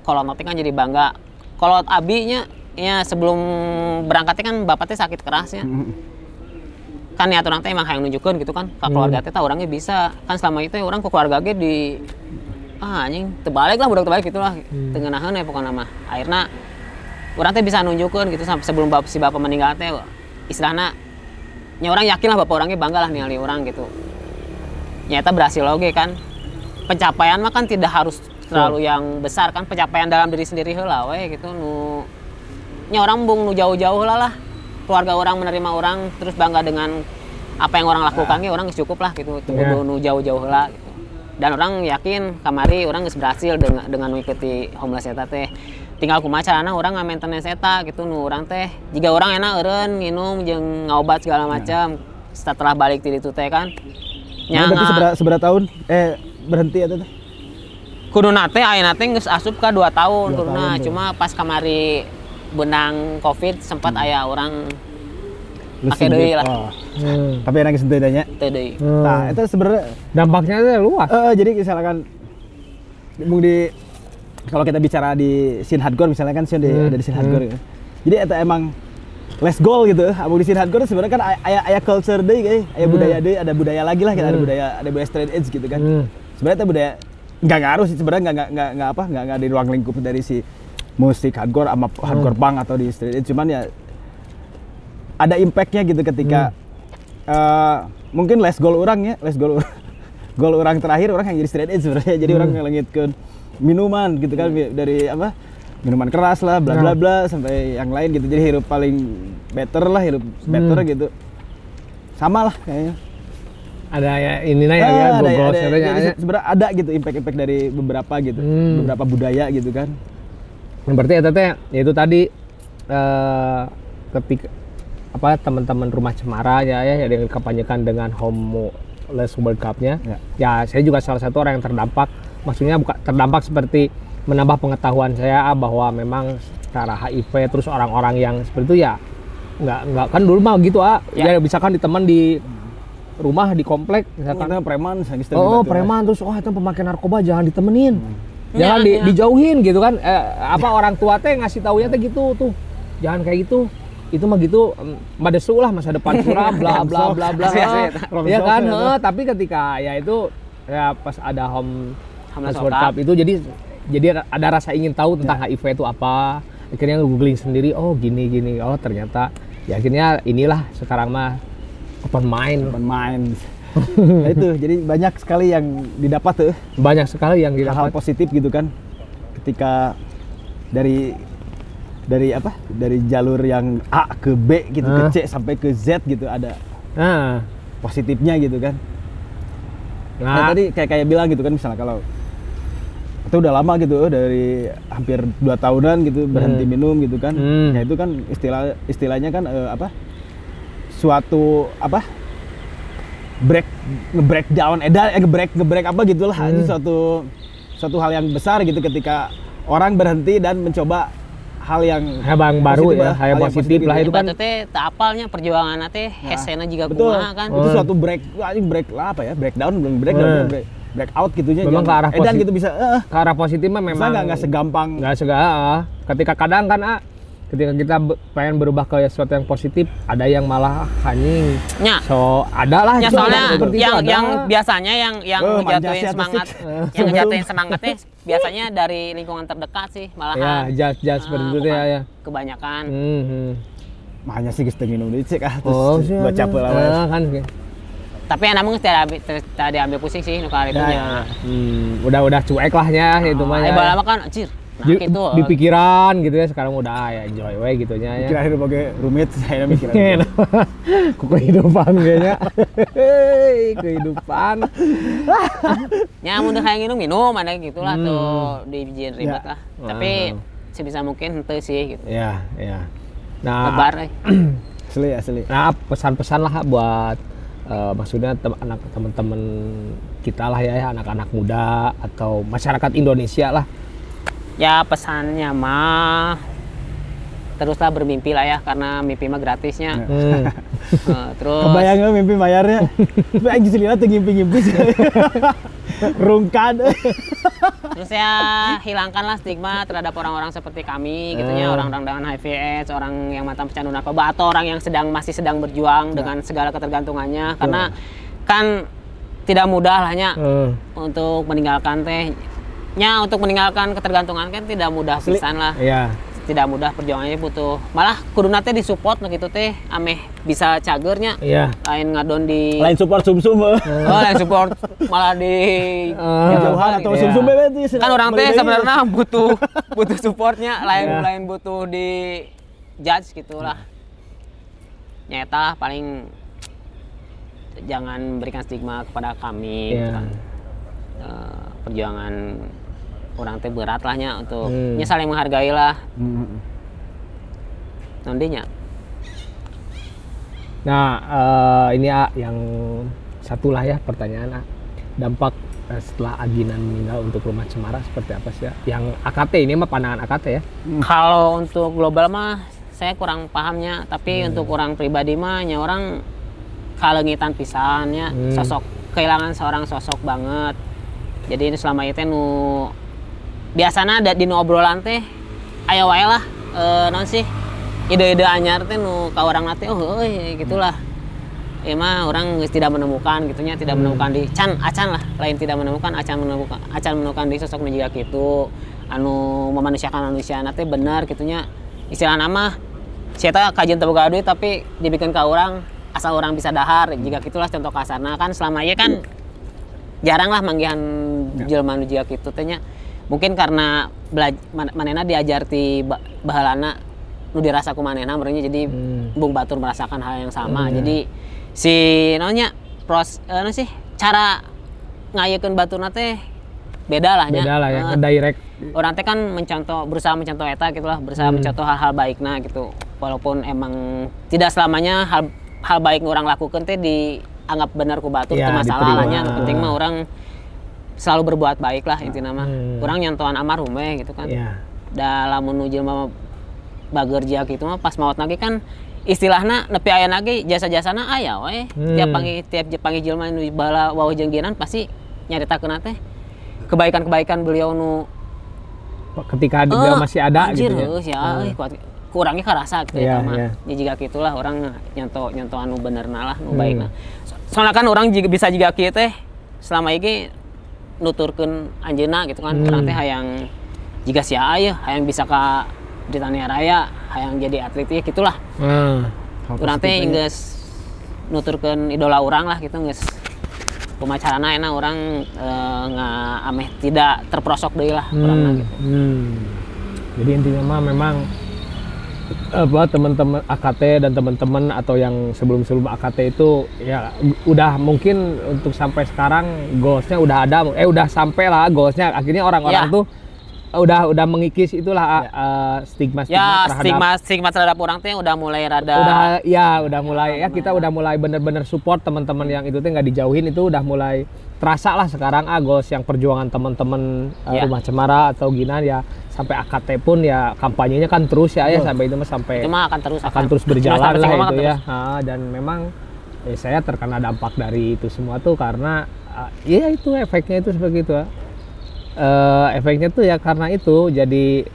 A: Kalau Noti kan jadi bangga. Kalau Abinya ya sebelum berangkatnya kan bapaknya sakit keras ya. Kan ya orang teh emang hayang nunjukeun gitu kan. Ke keluarga teh tah orangnya bisa. Kan selama itu orang ke keluarga ge di ah anjing terbalik lah budak terbalik gitu lah
C: Hmm.
A: tengenahan ya pokoknya mah akhirnya orang teh bisa nunjukin gitu sampai sebelum bap- si bapak meninggal teh istilahnya nya orang yakin lah bapak orangnya bangga lah ningali orang gitu nyata berhasil oke kan pencapaian mah kan tidak harus terlalu yang besar kan pencapaian dalam diri sendiri heula we gitu. Nu nya orang bung nu jauh-jauh lah lah. Keluarga orang menerima orang terus bangga dengan apa yang orang lakukan ge orang geus cukup lah gitu.
C: Ya.
A: kudu nu jauh-jauh lah gitu. Dan orang yakin kamari orang geus berhasil dengan dengan mengikuti homeless eta teh. Tinggal kumaha carana orang nge-maintenance eta gitu nu orang teh. Jika orang enak eureun nginum jeung ngaobat segala macam setelah balik ti ditu teh kan
D: Nah, seberapa, seberapa tahun eh berhenti ya teh?
A: Kuduna teh ayeuna teh geus asup ka 2 tahun
D: Dua
A: kuduna
D: tahun
A: cuma pas kamari benang covid sempat
D: Hmm.
A: aya orang Pakai deui lah.
D: Oh.
C: Hmm.
D: Tapi enak sendirinya.
A: teh deui
C: Hmm.
D: Nah, itu sebenarnya
C: dampaknya itu luas
D: Eh, jadi misalkan mung di kalau kita bicara di scene hardcore misalnya kan sih di,
C: Hmm,
D: ada di scene
C: hmm.
D: hardcore gitu. Jadi itu emang less goal gitu. Abu di scene hardcore sebenarnya kan aya- aya aya culture deh kayak, aya
C: Hmm.
D: budaya deh, ada budaya lagi lah, kita ada
C: Hmm.
D: budaya ada budaya straight edge gitu kan.
C: Hmm.
D: Sebenarnya itu budaya nggak ngaruh sih sebenarnya nggak nggak nggak apa nggak nggak di ruang lingkup dari si musik hardcore sama hardcore
C: Hmm.
D: punk atau di edge cuman ya ada impactnya gitu ketika
C: Hmm.
D: eh, mungkin less goal orang ya less goal goal orang terakhir orang yang jadi straight edge sebenarnya jadi
C: Hmm.
D: orang ngelengitkan minuman gitu kan dari apa minuman keras lah bla bla
C: Nah.
D: bla sampai yang lain gitu jadi hidup paling better lah hidup
C: Hmm.
D: better gitu sama lah kayaknya
C: ada ya ini ya, ya
D: Ah, ada,
C: Google
D: ada,
C: sebenarnya
D: jadi
C: ya.
D: sebenarnya ada gitu impact-impact dari beberapa gitu
C: Hmm.
D: beberapa budaya gitu kan
C: berarti ya teh ya itu tadi eh ketika apa teman-teman rumah cemara ya ya yang dikampanyekan dengan homeless world cup-nya
D: Ya.
C: ya saya juga salah satu orang yang terdampak maksudnya bukan terdampak seperti menambah pengetahuan saya ah, bahwa memang secara HIV terus orang-orang yang seperti itu ya nggak nggak kan dulu mah gitu ah
A: Ya.
C: ya, misalkan di teman di rumah di komplek misalkan
D: karena preman gitu,
C: Oh,
D: gitu.
C: preman terus wah itu pemakai narkoba jangan ditemenin. Jangan
A: Ya,
C: di-
A: ya.
C: dijauhin gitu kan. Eh, apa orang tua teh ngasih taunya teh gitu tuh. Jangan kayak gitu. itu mah gitu em, madesu lah masa depan suram bla bla bla bla
A: Asli, asli,
D: Rom
C: ya kan
D: ya,
C: heeh, tapi ketika ya itu ya pas ada home
A: Homeless
C: World Cup itu jadi jadi ada rasa ingin tahu tentang HIV itu apa akhirnya googling sendiri oh gini gini oh ternyata ya akhirnya inilah sekarang mah open mind.
D: Open mind. Nah, itu jadi banyak sekali yang didapat tuh
C: banyak sekali yang didapat.
D: Positif gitu kan ketika dari dari apa? Dari jalur yang A ke B gitu
C: Hah?
D: ke C sampai ke Z gitu ada
C: nah
D: positifnya gitu kan.
C: Nah,
D: Nah, tadi kayak kayak bilang gitu kan misalnya kalau itu udah lama gitu dari hampir dua tahunan gitu berhenti
C: Hmm.
D: minum gitu kan.
C: Hmm.
D: ya itu kan istilah istilahnya kan eh, apa suatu apa break nge-break down edan eh, nge-break nge-break apa gitulah itu
C: Hmm.
D: suatu suatu hal yang besar gitu ketika orang berhenti dan mencoba hal yang
C: hal yang baru ya hal yang positif lah itu kan
A: teh apalnya perjuangan teh hesena juga
D: betul
A: kumaha kan.
D: itu
C: Oh.
D: suatu break ini break lah apa ya breakdown belum breakdown
C: Hmm.
D: break, break out gitunya
C: Memang
D: jangan-
C: ke arah
D: edan
C: positif.
D: gitu bisa eh,
C: ke arah positif mah
D: Memang nggak segampang
C: nggak segala ketika kadang kan ah, ketika kita pengen berubah ke sesuatu yang positif ada yang malah anjing
A: Nya.
C: so ada lah
A: Ya
C: itu,
A: soalnya
C: seperti itu
A: yang
C: ada.
A: yang biasanya yang yang
D: Oh,
A: ngejatuhin
D: sih,
A: semangat,
D: sih.
A: yang ngejatuhin semangatnya biasanya dari lingkungan terdekat sih
C: ya
A: malahan.
C: jas jas seperti
A: Ah,
C: itu ya ya
A: Kebanyakan.
C: Hmm, hmm.
D: makanya sih kita minum dicek ah terus
C: oh
D: baca
C: siapa
D: pula wae.
C: kan
A: Tapi enak mah tidak ambil tidak diambil pusing sih nu kali
D: Ya, ya, ya.
C: hmm, udah udah cuek lah ya itu mah
A: Eh
C: ya.
A: mah kan anjir. Nah,
C: di,
A: gitu.
C: di pikiran gitu ya sekarang udah ah, ya enjoy we gitu nya ya
D: Mikir akhirnya bagai rumit saya mikir
C: Enak. Kok kehidupan kayaknya Hei, kehidupan
A: Ya mun kayak minum minum ada gitulah
C: Hmm.
A: tuh dijin ribet
D: Ya.
A: lah. Tapi
C: Wow.
A: sebisa mungkin henteu sih gitu.
C: ya ya nah
A: Lebar eh.
D: asli asli
C: Nah, pesan-pesan lah buat eh, maksudnya tem- anak teman-teman kita lah ya, ya, anak-anak muda atau masyarakat Indonesia lah.
A: Ya pesannya mah teruslah bermimpi lah ya karena mimpi mah gratisnya.
C: Hmm.
A: Eh, terus
D: kebayang nggak mimpi mayarnya tapi aja selina tuh ngimpi-ngimpi. Sih rungkan.
A: Terus ya hilangkanlah stigma terhadap orang-orang seperti kami gitu ya.
C: Ah.
A: orang-orang dengan HIV AIDS, orang yang mantan pecandu narkoba atau orang yang sedang masih sedang berjuang dengan segala ketergantungannya. Karena kan tidak mudah lah ya
C: Eh,
A: untuk meninggalkan teh nya untuk meninggalkan ketergantungan kan tidak mudah pisan lah
C: ya.
A: tidak mudah perjuangannya butuh malah kuduna teh disupport nah gitu teh ameh bisa cagernya
C: Iya.
A: lain ngadon di
D: lain support sumsum eh.
A: oh lain support malah di
C: Eh,
D: jauhan atau
C: Iya.
D: sumsum bebek tuh
A: kan orang teh sebenarnya butuh butuh supportnya lain
C: Iya.
A: lain butuh di judge gitulah nyata paling jangan berikan stigma kepada kami gitu
C: Iya.
A: kan. Eh, perjuangan orang teh berat lahnya untuk
C: Hmm.
A: nya saling menghargai lah
D: Hmm.
A: nantinya
C: Nah, eh, ini ah, yang satu lah ya pertanyaan ah. dampak eh, setelah Aginan meninggal untuk rumah Cemara seperti apa sih ya? Yang AKT ini mah pandangan AKT ya.
A: kalau untuk global mah saya kurang pahamnya tapi
C: Hmm.
A: untuk orang pribadi mah nya orang kalengitan pisannya
C: Hmm.
A: sosok kehilangan seorang sosok banget jadi ini selama itu nu biasanya ada di obrolan teh aya wae lah eh non sih ide-ide anyar teh nu ka orang nate oh euy gitulah. Ya mah orang tidak menemukan gitunya tidak
C: Hmm.
A: menemukan di can acan lah lain tidak menemukan acan menemukan acan menemukan di sosok nu jiga kitu. Anu memanusiakan manusia nate bener gitunya. Istilah nama saya kajian terbuka duit tapi dibikin ke orang asal orang bisa dahar jika gitulah contoh kasarna. Kan selama ini kan jarang lah manggihan jelema nu jiga kitu teh nya mungkin karena belaj- manena diajar ba- bahalana nu dirasa ku manena merenya jadi
C: Hmm.
A: Bung Batur merasakan hal yang sama.
C: Hmm, ya.
A: Jadi si nonya pros eh, anu sih cara ngayekeun baturna teh beda lah nya.
C: Beda lah ya,
A: Eh,
C: ngedirect.
A: orang teh kan mencontoh berusaha mencontoh eta gitu lah, berusaha
C: Hmm.
A: mencontoh hal-hal baikna gitu. Walaupun emang tidak selamanya hal hal baik orang lakukan teh dianggap benar ku batur
C: Ya,
A: itu masalah lah nya.
C: diterima.
A: Nu penting mah orang selalu berbuat baik lah intinya mah.
C: Hmm.
A: Orang nyontohan almarhum we gitu kan
C: Ya.
A: dalam menuju mah bagerja gitu mah pas maut lagi kan istilahnya nepi aya lagi jasa-jasana aya we
C: Hmm.
A: tiap panggil tiap panggil jelema nu bala wawah jengginan pasti nyaritakeun teh kebaikan-kebaikan beliau nu
C: Ketika dia
A: "Eh,
C: masih ada
A: anjir,
C: gitu ya.
A: ya euy, kuat kurangnya kerasa gitu
C: Iya,
A: ya mah.
C: iya.
A: Ya jika gitulah orang nyonto nyonto anu bener lah nu
C: Hmm.
A: baikna. So- Soalnya kan orang juga bisa kieu teh selama ini nuturkeun anjeunna gitu kan
C: Hmm.
A: teh hayang jika sia aya hayang bisa ka Britania Raya hayang jadi atlet ya gitulah.
C: Nah,
A: Urang teh geus nuturkeun idola orang lah gitu geus kumacarana enak orang eh, nggak ameh tidak terprosok deui lah urangna
C: hmm,
A: gitu.
C: hmm. Jadi intinya mah memang apa teman-teman AKT dan teman-teman atau yang sebelum-sebelum AKT itu ya udah mungkin untuk sampai sekarang goalsnya udah ada eh udah sampai lah goalsnya akhirnya orang-orang
A: Ya.
C: tuh udah udah mengikis itulah stigma stigma
A: Ya
C: terhadap
A: stigma stigma terhadap orang teh udah mulai rada
C: udah ya udah mulai ya kita udah mulai bener-bener support teman-teman yang itu tuh nggak dijauhin itu udah mulai terasa lah sekarang ah goals yang perjuangan teman-teman uh,
A: Ya.
C: rumah cemara atau gina ya sampai AKT pun ya kampanyenya kan terus ya ya sampai itu mah sampai
A: itu mah akan terus
C: akan terus berjalan lah itu
A: terus.
C: ya Ah, dan memang eh, saya terkena dampak dari itu semua tuh karena ya itu efeknya itu seperti itu ya. Eh, efeknya tuh ya karena itu jadi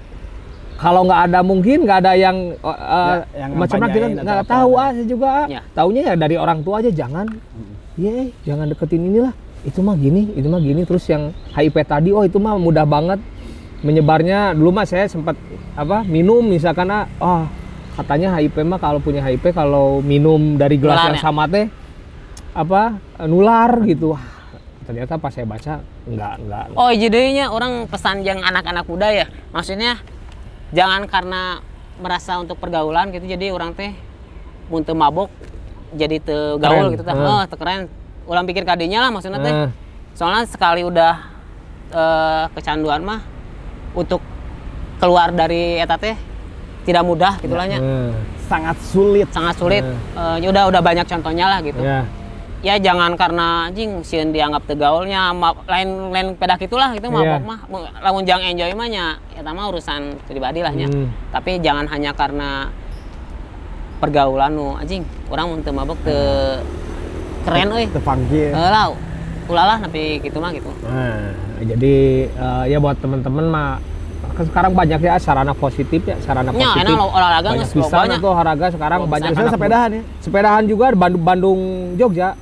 C: kalau nggak ada mungkin nggak ada yang eh, eh,
D: yang
C: macam kita nggak tahu ah saya juga.
A: Ya.
C: taunya ya dari orang tua aja jangan Iya, jangan deketin inilah. Itu mah gini, itu mah gini. Terus yang HIV tadi, oh itu mah mudah banget menyebarnya. Dulu mah saya sempat apa minum misalkan ah, oh, katanya HIV mah kalau punya HIV kalau minum dari gelas
A: Nular
C: yang
A: ya?
C: sama teh apa nular gitu. Wah, ternyata pas saya baca enggak enggak.
A: Oh jadinya orang pesan yang anak-anak muda ya maksudnya jangan karena merasa untuk pergaulan gitu jadi orang teh muntah mabok jadi te gaul
C: Keren.
A: gitu
C: Hmm.
A: oh teu keren ulang pikir kadinya lah maksudnya teh
C: Eh,
A: soalnya sekali udah eh, kecanduan mah untuk keluar dari eta teh tidak mudah gitulahnya
C: eh,
D: sangat sulit.
A: Sangat sulit. Ya udah udah banyak contohnya lah gitu.
C: Ya.
A: ya jangan karena anjing sieun dianggap tegaulnya ma- lain lain pedak itulah itu
C: Iya.
A: mabok mah. Mu- lamun jang enjoy mah nya eta mah urusan pribadi lah nya.
C: Hmm.
A: tapi jangan hanya karena pergaulan nu anjing. Orang mun teu mabok teu keren euy.
D: Terpanggil
A: Heeh lah ulalah tapi gitu mah gitu.
C: Nah, jadi eh, ya buat teman-teman mah kan sekarang banyak ya sarana positif ya sarana
A: nya
C: positif.
A: enak olahraga
C: banyak bisa tuh olahraga sekarang
A: Oh,
C: banyak anak
D: sepedahan ya?
C: Sepedahan juga Bandung Bandung Jogja.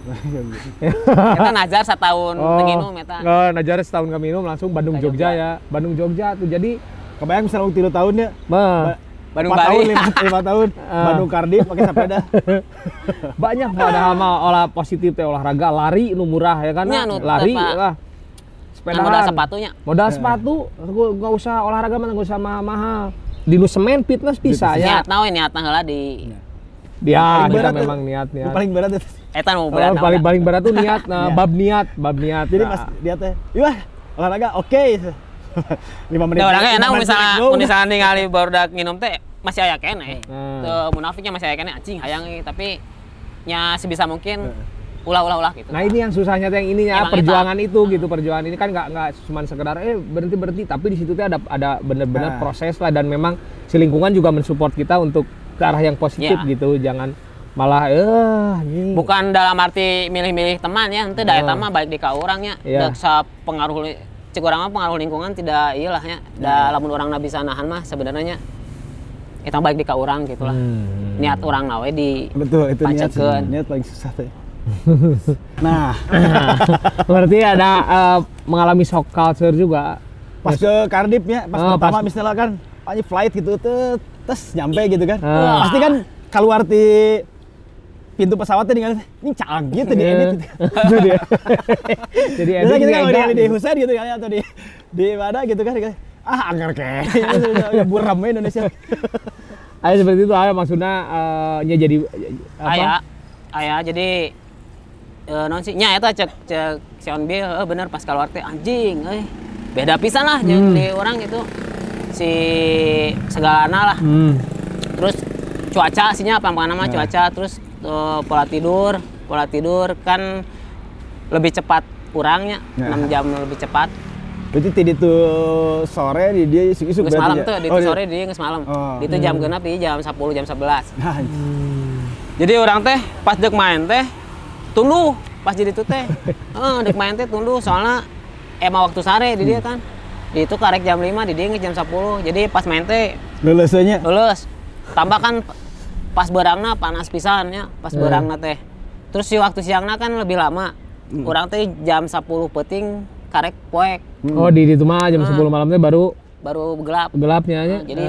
A: Eta nazar satahun teu nginum eta
C: oh, Najara setahun gak minum langsung Bandung Jogja.
A: Jogja.
C: ya. Bandung Jogja tuh jadi
D: kebayang misalnya waktu tiga tahun ya?
C: Mah,
A: Bandung
D: empat tahun
A: Bali.
D: lima, lima tahun.
C: Ah.
D: Bandung Cardiff pakai sepeda.
C: Banyak padahal mah olah positif teh olahraga lari nu murah ya kan
A: nu
C: lari
A: tepa.
C: lah Sepedahan
A: modal sepatunya.
C: Modal sepatu gua- nggak usah olahraga mah nggak usah mahal di nu semen fitness bisa ya.
A: Niat nawe niatna heula di
C: dia
D: Paling
C: kita memang niat niat.
D: Paling berat itu
A: eta nu
C: Oh,
A: berat na
C: paling paling berat tuh niat, nah,
D: Niat.
C: bab niat, bab niat.
D: jadi
C: Nah,
D: pas dia teh iya olahraga oke. Lima menit. Lima
A: enak misalnya misalnya ningali barudak nginum teh masih aya keneh.
C: Hmm.
A: Munafiknya masih aya keneh anjing hayang tapi nya sebisa mungkin ulah ulah ulah gitu.
C: Nah ini yang susahnya tuh yang ininya
A: Emang
C: perjuangan itu gitu perjuangan ini kan nggak nggak cuma sekedar eh berhenti berhenti tapi di situ tuh ada ada bener-bener
D: Nah.
C: proses lah dan memang si lingkungan juga mensupport kita untuk ke arah yang positif
A: Ya.
C: gitu jangan malah eh ini
A: Bukan dalam arti milih-milih teman ya, henteu da eta
C: Hmm.
A: mah baik di ka urangnya.
C: Iya.
A: Da sa pengaruh cek urang mah pengaruh lingkungan tidak iyalah ya. Da lamun urang bisa nahan mah sebenarnya eta baik di ka urang gitulah.
C: Hmm.
A: Niat urang na we di
D: betul itu niat niat paling susah teh nah.
C: Berarti ada eh, mengalami shock culture juga?
D: Pas ke Cardiff ya pas
C: Ah,
D: pertama
C: pas-
D: misalnya kan pokoknya flight gitu tes nyampe gitu kan.
C: Ah.
D: pasti kan keluar di pintu pesawatnya tinggal ini canggih tuh di edit
C: dia. jadi
D: Biasa
C: editing
D: kita kan di, di Husain gitu kan atau di di mana gitu kan ah anggar kayak ya buram ya Indonesia.
C: Ayo seperti itu ayo maksudnya eh, nya jadi apa?
A: aya aya jadi eh, non sih nya eta cek cek Sion Bill eh, bener pas keluar teh anjing euy. Beda pisan lah jeung di orang itu si segalana lah.
C: Hmm.
A: terus cuaca sinya apa? Nama cuaca terus eh, pola tidur. Pola tidur kan lebih cepat kurangnya
D: Ya.
A: 6 jam lebih cepat.
D: Berarti tadi tuh sore di dia isu isu
A: geus malam tuh di
D: oh,
A: itu sore di geus malam.
D: Oh.
A: itu jam genap di jam 10 jam 11
D: nah,
A: Jadi orang teh pas dek main teh tunduh pas jadi itu teh. Heeh, dek main teh tunduh soalnya emang waktu sare di dia kan. Di itu karek jam 5 di dia nge jam 10. Jadi pas main teh
D: lulusnya
A: lulus. tambah kan pas berangna panas pisan ya pas
C: Hmm.
A: berangna teh terus si waktu siangna kan lebih lama
C: Hmm.
A: orang teh jam 10 peting karek poek
C: Oh di itu mah jam 10 malam teh baru
A: baru gelap
C: gelapnya aja.
A: Nah, jadi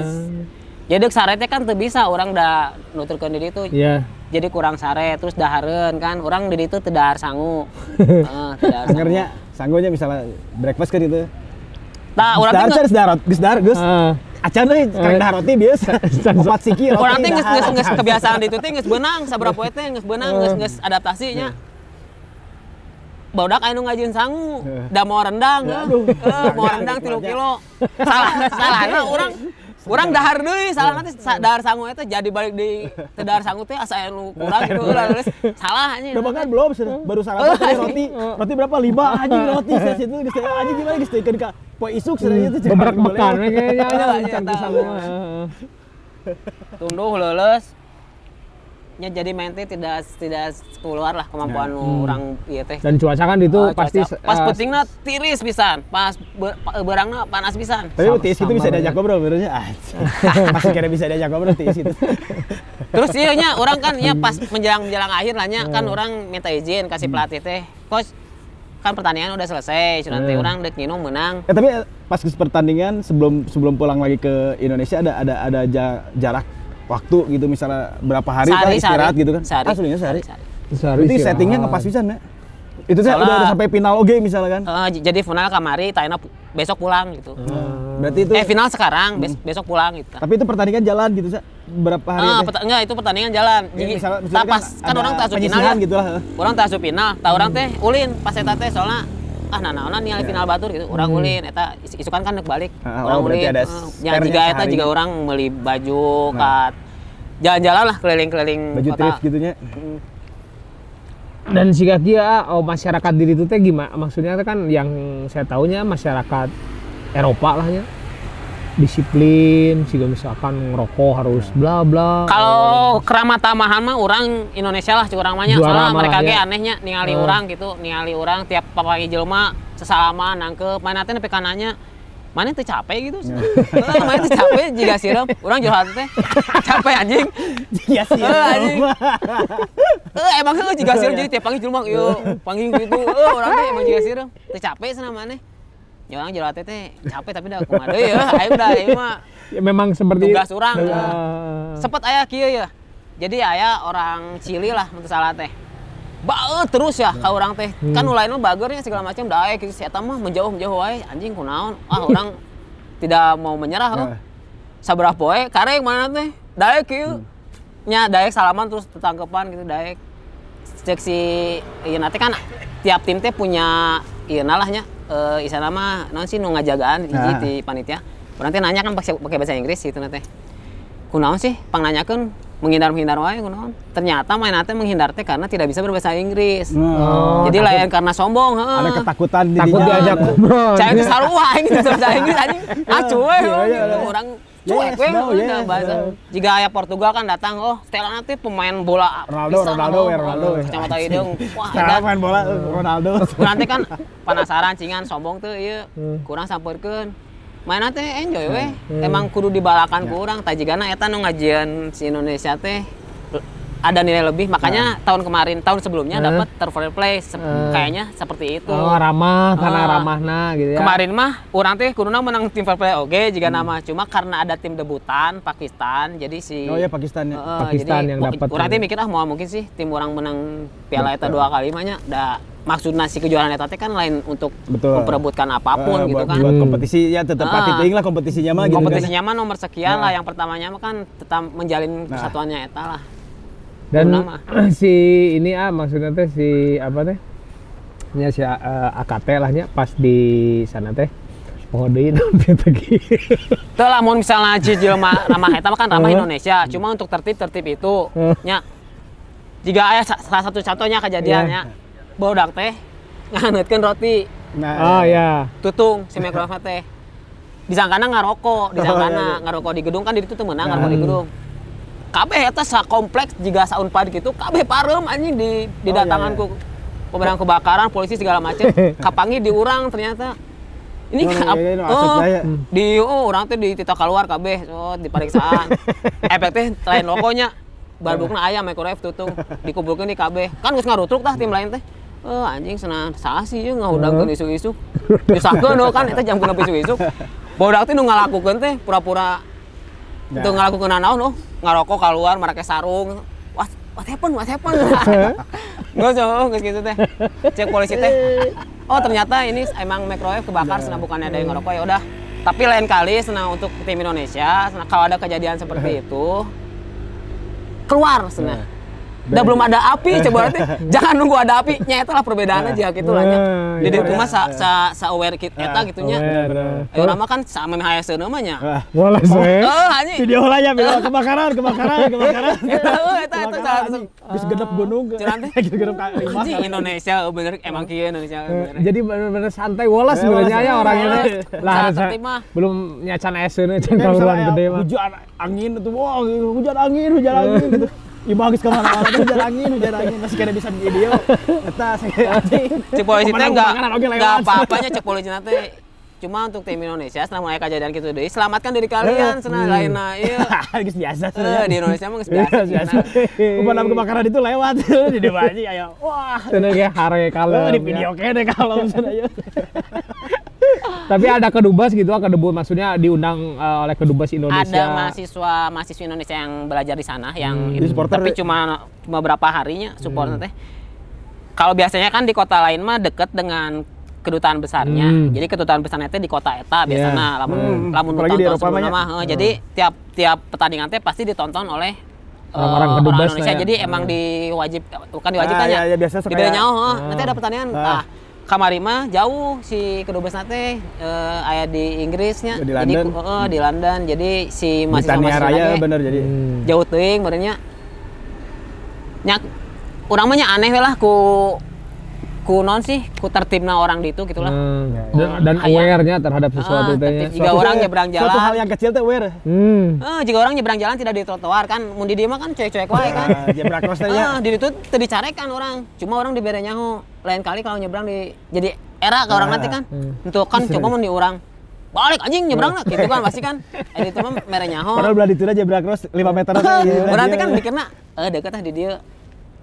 A: jadi sarete kan tuh bisa orang dah nuturkeun di ditu
C: Iya.
A: Jadi kurang sare terus dahareun kan orang di ditu teu dahar sangu Heeh, teu dahar sangu.
D: Angernya sanggunya misalnya breakfast kan itu.
A: Urang
D: dahar
A: teh
D: cer dahar Gus dahar Gus. Acan euy karek dahar roti biasa. Opat siki roti.
A: Orang teh geus
D: dahar.
A: geus geus kebiasaan di itu teh geus beunang sabaraha poe teh geus beunang geus geus adaptasinya. Barudak anu ngajin sangu, da mau rendang, eh, mau rendang 3 kilo. Salah, salahna urang urang dahar deui, salah nanti dahar sangu eta jadi balik di teu dahar sangu teh asa anu kurang gitu ulah geus salah anjing.
D: Udah makan belum? Sudah. Baru sarapan tadi roti. Roti berapa? Lima anjing roti. Saya situ geus anjing gimana geus teh ka poe isuk sudah itu. cek.
C: Beberak bekan kayaknya
A: Iya,
C: aja
A: iya, tunduh leuleus nya jadi mente tidak tidak keluar lah kemampuan orang ieu teh.
C: Dan cuaca kan itu
A: Oh,
C: pasti
A: cuaca. pas
C: eh,
A: pentingna tiris pisan, pas be- pa- berangna panas pisan.
D: Tapi tiis itu bisa diajak ngobrol benernya. Ah, Masih kira bisa diajak ngobrol tiis itu.
A: Terus iya nya orang kan ya pas menjelang menjelang akhir lah nya kan orang minta izin kasih pelatih teh. Coach kan pertandingan udah selesai, cuma nanti
C: Hmm.
A: orang dek nginum menang.
D: Eh tapi pas pertandingan sebelum sebelum pulang lagi ke Indonesia ada ada ada ja- jarak waktu gitu misalnya berapa hari kah istirahat gitu kan?
A: Sehari.
D: Aslinya sehari.
A: sehari.
C: sehari
D: Berarti
C: istirahat.
D: settingnya ngepas pisan ya? Itu
A: Salah.
D: udah, udah sampai final oke misalnya kan?
A: J- jadi final kamari, Taina besok pulang gitu.
D: Berarti itu
A: Eh final sekarang, bes- besok pulang gitu.
D: tapi itu pertandingan jalan gitu Sa? berapa hari
A: Ah,
D: teh?
A: peta- enggak itu pertandingan jalan.
D: Ya,
A: Jadi
D: misalnya,
A: tak
D: misalnya
A: pas kan,
D: ada
A: orang tak final ya.
D: gitu lah.
A: Orang tak final, tah orang teh ulin pas eta teh soalnya ah nah nah ningali final batur gitu. Orang ulin eta is- isukan kan balik.
D: Ah,
A: orang
D: oh,
A: ulin.
D: ada
A: eh, Ya
D: spare-nya
A: jika eta
D: sehari.
A: juga orang beli baju
D: Nah.
A: kat jalan-jalan lah keliling-keliling
D: Baju
A: kota.
D: thrift gitunya.
C: Dan si kia oh, masyarakat diri itu teh gimana? Maksudnya kan yang saya tahunya masyarakat Eropa lah ya. Disiplin, jika misalkan ngerokok harus bla bla.
A: Kalau keramat tamahan mah orang Indonesia lah orang mah nya.
C: Juara
A: soalnya mereka ge
C: ya.
A: anehnya ningali
C: Eh.
A: orang gitu, ningali orang tiap papagi jelema sesalaman nangkep mana teh nepi kananya mana teh capek gitu mana teh capek jika siram. Orang jual hati teh. Capek anjing.
D: Iya sih.
A: Eh, anjing. eh emang sih jika siram jadi tiap pagi jelema yo panggil gitu. Eh orang teh emang jika siram. Teh capek sana mana? Ya orang jual hati teh capek tapi udah kumaha deui ya ayo udah ayo mah.
C: Ya, memang seperti
A: tugas orang.
C: Eh,
A: eh. sempet aya kieu ya. Jadi aya orang Chili lah untuk salah teh bae terus ya ka orang teh. Kan
C: Hmm.
A: nu lain mah bagernya segala macam daek gitu. Eta mah menjauh menjauh wae. Anjing kunaon. Ah orang tidak mau menyerah oh.
D: Nah.
A: sabarah poe karek mana teh? Daek kieu
C: Hmm.
A: nya daek salaman terus tetangkepan gitu daek. Cek si ieu nanti kan tiap tim teh punya ieu nalahnya eh isana mah naon sih nu ngajagaan hiji
D: Ah.
A: di panitia. Orang teh nanya kan pakai pakai bahasa Inggris gitu nanti kunaon sih pang nanyakeun menghindar menghindar wae kunaon ternyata main teh menghindar teh karena tidak bisa berbahasa Inggris.
D: Oh,
A: jadi
D: takut-
A: lain karena sombong heeh.
D: Ada ketakutan di
C: takut diajak ngobrol.
A: saya itu selalu wah ini bahasa Inggris anjing. Ah cuek
D: Iya, iya,
A: gitu.
D: iya.
A: orang
D: Yes,
A: cuek we
D: no,
A: udah
D: yes,
A: bahasa.
D: no.
A: jika aya Portugal kan datang oh Stella nanti pemain bola
D: Ronaldo,
A: pisan,
D: Ronaldo,
A: oh,
D: Ronaldo,
A: kacamata hidung. Wah
D: Sekarang
A: edan.
D: main bola Ronaldo.
A: nanti kan penasaran cingan sombong tuh iya. Kurang sampeurkeun main teh enjoy we emang kudu dibalakan ku urang tajigana eta nu ngajian si Indonesia teh ada nilai lebih makanya tahun kemarin tahun sebelumnya
C: Eh.
A: dapat third place Se-
C: Eh.
A: kayaknya seperti itu
C: Oh, ramah karena
A: Ah.
C: ramahna gitu ya.
A: Kemarin mah orang teh kuduna menang tim fair play oke jika nama cuma karena ada tim debutan Pakistan jadi si
D: Oh ya Pakistan ya.
A: Heeh,
C: Pakistan
A: jadi
C: yang dapat.
A: Urang teh mikir ah mau mungkin sih tim orang menang Piala eta dua kali mah nya da maksudna si kejuaraan eta teh kan lain untuk
D: Betul.
A: memperebutkan apa pun
D: Eh,
A: gitu
D: buat,
A: kan.
D: buat
C: Hmm.
D: kompetisi ya tetap
A: Ah.
D: pati teuing lah kompetisinya mah gitu kan.
A: Kompetisinya mah nomor sekian
D: Nah.
A: lah yang pertamanya mah kan tetap menjalin
D: Nah.
A: kesatuannya eta lah.
C: Dan
A: Guna
C: si ini ah maksudnya teh si apa teh? Nya si eh, AKT lah nya pas di sana teh. Oh deui nampi teh.
A: Teu lamun misalnya ji jelema ramah eta mah kan ramah. Indonesia, cuma untuk tertib-tertib itu nya jika aya sa- salah satu contohnya kejadiannya bodak teh nganeutkeun roti
D: Nah,
C: Oh ya.
A: tutung si mikrofon teh disangkana ngarokok disangkana ngarokok di gedung kan di itu tuh menang ngarokok di gedung kabeh eta sakompleks jika saunpad gitu kabeh parem anjing di didatangan ku pemadam kebakaran polisi segala macem. Kapangi diurang ternyata. Ini
D: Oh, iya, iya,
A: oh,
D: asap jaya.
A: di oh, orang teh di tita keluar kabeh so, di pariksaan. Efek teh lain lokonya. Barbukna ayam microwave tutung dikumpulkeun di kabeh. Kan geus ngarutruk tah tim lain teh. Eh anjing senang saha sih ieu ngahudangkeun. Disahkeun no, kan eta jam kuna isuk-isuk. Bodak teh nu ngalakukeun teh pura-pura itu ngalakukeun naon no, ngarokok keluar marake sarung. What, what happened? What happened? Nggak so, geus gitu teh. Cek polisi teh. Oh ternyata ini emang microwave kebakar, senang bukannya ada yang ngerokok ya udah. Tapi lain kali senang untuk tim Indonesia, senang kalau ada kejadian seperti itu keluar senang. Udah belum ada api, coba nanti jangan nunggu ada api. Nya eta lah perbedaannya jika gitu lah nya.
C: Nah,
A: Di
C: iya.
A: dieu mah sa sa, sa aware kita eta gitu nya.
C: Aware.
A: Ayo nama kan sama HSE namanya.
D: Wah,
C: Walah saya.
A: Oh, anjing.
D: video lah ya, video kebakaran, kebakaran, kebakaran.
A: Eta eta eta satu.
D: Geus genep gunung. Ka lima
A: Anjing. Indonesia oh, bener emang kieu Indonesia bener.
C: Jadi bener-bener santai wolas
D: Eh,
C: sebenarnya ya orangnya. Lah belum nyacan
D: Kayak
C: kaluran
D: misalnya
C: gede mah.
D: Hujan angin itu, wah hujan angin, hujan angin gitu. Geus ke mana-mana tuh hujan angin, hujan angin masih kena bisa di video. Eta anjing.
A: Cek polisi teh enggak enggak apa-apanya cek polisi teh cuma untuk tim Indonesia setelah mulai kejadian gitu deh selamatkan diri kalian senang lainnya iya
D: Geus biasa
A: Eh, di Indonesia mah geus biasa
D: biasa.
A: nah.
D: Kebakaran itu lewat di depan aja ayo. Wah.
C: Cenah ge hare kalem.
D: Oh, di
C: ya.
D: video kene kalau misalnya ayo.
C: Tapi ada kedubes gitu, kedubes maksudnya diundang eh, oleh kedubes Indonesia.
A: ada mahasiswa mahasiswa Indonesia yang belajar di sana yang
D: Jadi supporter
A: tapi
D: deh.
A: cuma cuma berapa harinya support teh kalau biasanya kan di kota lain mah deket dengan kedutaan besarnya
C: Hmm.
A: jadi kedutaan besarnya teh di kota eta biasanya lamun
D: Hmm.
A: lamun
D: Apalagi di Eropa
A: sebelumnya
D: mah ya.
A: mah eh, jadi tiap tiap pertandingan teh pasti ditonton oleh eh,
C: Orang-orang kedubes
A: Indonesia
C: ya.
A: jadi emang diwajib bukan diwajibkan
D: Ah,
A: ya,
D: ya, ya, biasa suka ya.
A: nyaho heuh. nanti ada pertandingan
D: Ah.
A: ah kamari mah jauh si kedubes nate eh, aya di Inggrisnya
D: Di
A: jadi
D: London.
A: ku- eh, di London jadi si mahasiswa
D: Raya
A: mahasiswa
D: bener jadi.
C: Hmm.
A: jauh teuing benernya nyak urang mah nya aneh we lah ku ku non sih ku tertibna orang di itu gitulah
C: Hmm.
D: Ya,
C: Dan, dan
A: Kayak-
C: aware-nya terhadap sesuatu
A: Ah,
C: teh.
A: tertib.
C: nya.
A: Jika orang nyebrang
D: Suatu
A: jalan.
D: hal yang kecil tuh aware.
C: Hmm.
A: Eh, jika orang nyebrang jalan tidak di trotoar kan mun di mah kan cuek-cuek wae kan
D: Ah, Zebra cross teh
A: Ah, di itu teu dicarekan orang cuma orang dibere nyaho lain kali kalau nyebrang di jadi era ke orang
D: Ah,
A: nanti kan
C: hmm.
A: untuk kan coba mun di orang balik anjing nyebrang lah gitu kan pasti kan eh itu mah mere nyaho
D: Padahal belah ditu zebra cross 5 meter aja.
A: berarti kan mikirna eh deket ah di dia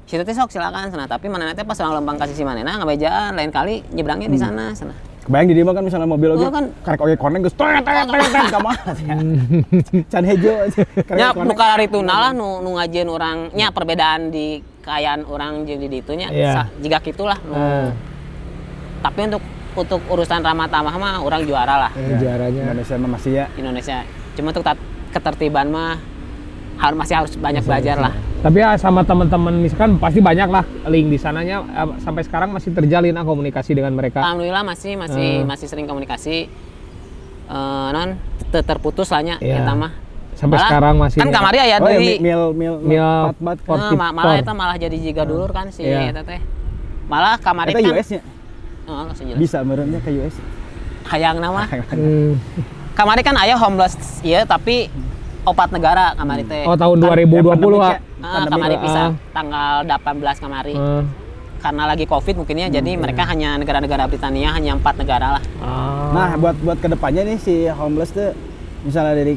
A: situ teh sok silakan sana tapi mana nanti pas orang lempang kasih si manena ngabejaan lain kali nyebrangnya di sana sana
D: Kebayang di dia mah kan misalnya mobil oge
A: Oh, kan.
D: karek oge koneng geus tet tet tet tet ka ya. Can hejo
A: nya
D: koneng.
A: bukan hari itu lah nu, nu ngajieun orang nya perbedaan di kayaan orang jadi di itunya
C: Iya.
A: Jika gitulah nu.
C: Ah,
A: tapi untuk untuk urusan ramah tamah mah orang juara lah
C: Sejarahnya.
D: Indonesia mah masih ya.
A: Indonesia cuma untuk ketertiban mah harus masih harus banyak belajar lah
C: Tapi ya sama teman-teman misalkan pasti banyak lah link di sananya eh, sampai sekarang masih terjalin ah, komunikasi dengan mereka.
A: alhamdulillah masih masih
C: Hmm.
A: masih sering komunikasi Eh, non te- terputus lah nya
C: Iya.
A: eta mah
C: Sampai
A: Malah,
C: sekarang masih.
A: kan kamari aya
D: Oh, ya,
A: deui
D: mil mil
C: Mil pot
A: Eh, malah eta malah jadi jiga dulur kan si
C: Iya.
A: eta teh malah kamari
D: Eta
A: kan
D: US nya
A: Oh,
D: bisa merenya ke US.
A: hayang nama
C: Hmm.
A: kamari kan aya homeless iya tapi opat negara kamari teh
C: Oh tahun
A: Kan-
C: 2020
D: ya,
C: ah.
A: Ah, kamari
C: Ah.
A: bisa tanggal 18 kamari
C: Ah.
A: karena lagi covid mungkin ya jadi mereka hanya negara-negara Britania hanya empat negara lah
C: Ah.
D: Nah, buat buat ke depannya nih si homeless tuh misalnya dari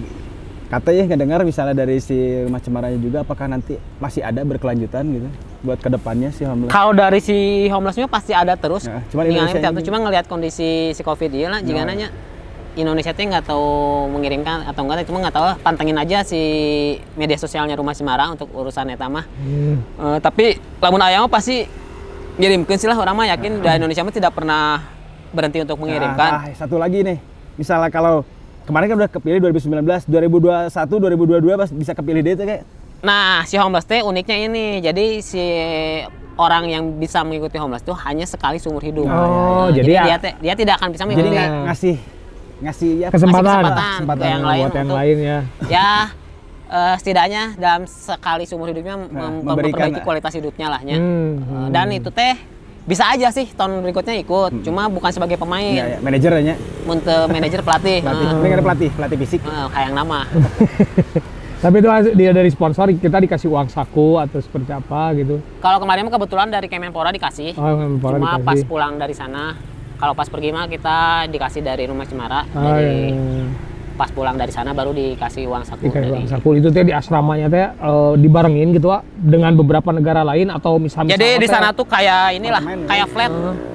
D: kata ya ngedengar misalnya dari si rumah cemaranya juga apakah nanti masih ada berkelanjutan gitu buat ke depannya si homeless.
A: kalau dari si homelessnya pasti ada terus
D: Ya, cuman
A: Tinggal
D: Indonesia
A: cuma ngelihat kondisi si covid dia lah jika nanya Indonesia tuh nggak tahu mengirimkan atau enggak cuma nggak tahu pantengin aja si media sosialnya rumah Semarang untuk urusan eta mah
C: Hmm.
A: Eh, tapi lamun aya mah pasti ngirimkeun sih lah orang mah yakin dari Indonesia mah tidak pernah berhenti untuk mengirimkan.
D: Nah, ah, satu lagi nih. Misalnya kalau kemarin kan udah kepilih 2019, 2021, 2022 pas bisa kepilih deh itu kayak
A: Nah, si homeless teh uniknya ini. Jadi si orang yang bisa mengikuti homeless tuh hanya sekali seumur hidup.
C: Oh,
A: Nah,
C: jadi ya-
A: dia dia tidak akan bisa
D: jadi
A: mengikuti.
D: nggak ngasih ngasih ya
C: kesempatan,
A: kesempatan ke yang lain
C: buat yang
A: untuk-
C: lain ya.
A: ya eh, setidaknya dalam sekali seumur hidupnya mem-
D: Nah,
A: memperbaiki
D: lah.
A: kualitas hidupnya lah ya.
C: Hmm,
A: Eh, Dan itu teh bisa aja sih tahun berikutnya ikut, cuma bukan sebagai pemain,
D: ya, ya, manajernya
A: untuk manajer pelatih.
D: pelatih.
A: Eh,
D: Ini ada pelatih, pelatih fisik.
A: eh, kayak yang nama.
C: Tapi itu dia dari sponsor kita dikasih uang saku atau seperti apa gitu.
A: Kalau kemarin mah kebetulan dari Kemenpora dikasih.
C: Oh, Kemenpora
A: Cuma
C: dikasih.
A: pas pulang dari sana kalau pas pergi mah kita dikasih dari rumah Cemara.
C: Ah,
A: jadi
C: iya.
A: pas pulang dari sana baru dikasih uang saku
C: Dikasih
A: dari.
C: uang saku itu teh di asramanya teh eh, dibarengin gitu Wak, dengan beberapa negara lain atau misalnya
A: Jadi di sana tuh kayak inilah, kayak flat,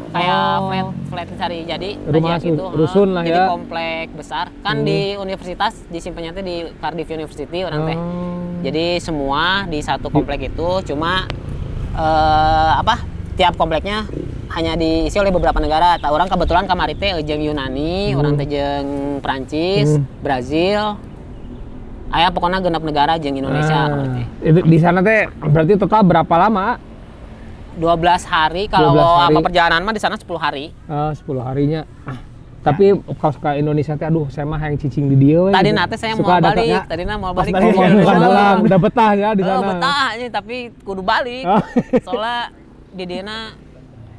A: kayak
C: Oh.
A: flat flat cari jadi
C: Rumah
A: aja gitu.
C: su- rusun lah
A: Jadi
C: ya.
A: komplek besar. Kan di universitas disimpannya tuh di Cardiff University orang teh.
C: Oh.
A: Jadi semua di satu komplek itu cuma eh, apa? Tiap kompleknya hanya diisi oleh beberapa negara. Tak orang kebetulan kamar teh jeung Yunani, orang teh jeung Prancis,
C: Hmm.
A: Brazil. Aya pokoknya genap negara jeung Indonesia
C: Ah,
A: teh.
C: itu di sana teh berarti total berapa lama?
A: 12 hari kalau
C: 12 hari.
A: sama perjalanan mah di sana 10 hari.
C: Eh, 10 harinya. Ah, Tapi kalau suka Indonesia teh aduh saya mah yang cicing di dia we,
A: Tadi
C: gitu.
A: nate saya
C: Suka
A: mau balik, tadi na mau
D: Pas
A: balik.
D: balik
C: Oh,
D: sana.
C: pulang, udah betah ya di
A: Oh,
C: sana.
A: betah aja tapi kudu balik.
C: Oh.
A: Soalnya di diana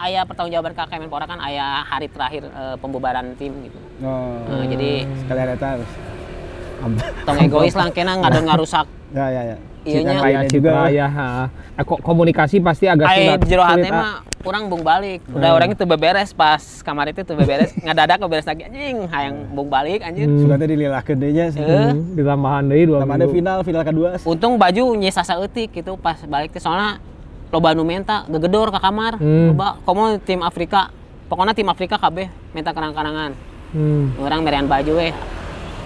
A: ayah pertanggungjawaban ke Kemenpora kan ayah hari terakhir eh, pembubaran tim gitu.
D: Oh.
A: Nah, jadi
D: Sekali ada harus.
A: tong egois lah kena nggak ngarusak
D: Ya ya ya.
A: Iya, nya.
C: Kayak citra ya. ha. Eh, kok komunikasi pasti agak sulit.
A: jero
C: sulit,
A: hati
C: ah.
A: mah orang bung balik. Udah
C: Hmm.
A: orang itu beberes pas kamar itu tuh beberes ngadadak beberes lagi anjing hayang bung balik anjir.
C: Hmm.
D: Suka teh dililahkeun deui nya.
A: Eh.
C: Hmm, ditambahan deui dua minggu.
D: final, final kedua.
A: Untung baju nyisa saeutik gitu pas balik teh soalnya loba nu menta gegedor ke kamar.
C: Hmm.
A: Loba komo tim Afrika. Pokoknya tim Afrika kabeh minta kenang-kenangan.
C: Hmm.
A: Orang berean baju eh.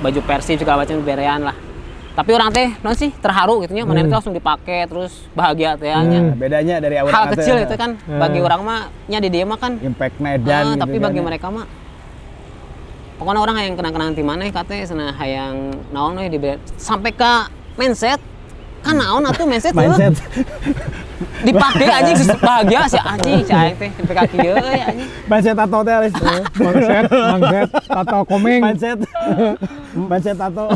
A: Baju Persib segala macam berean lah. Tapi orang teh non sih terharu gitu nya, itu langsung dipakai terus bahagia teh nya.
D: Nah, bedanya dari awal
A: Hal kecil itu kan bagi
C: Hmm.
A: orang mah nya di dia mah kan
D: impact Medan
A: Ah,
D: gitu
A: tapi
D: kan.
A: bagi mereka mah pokoknya orang yang kenang-kenang tim mana katanya sana hayang naon we diberi sampai ke mindset kan naon atuh mindset, tuh
D: mindset.
A: dipakai anjing sus- bahagia si anjing si aing teh sampai kaki euy anjing
D: mindset tato teh Alis.
C: Mangset, mangset, atau komeng.
D: mindset. mindset tato.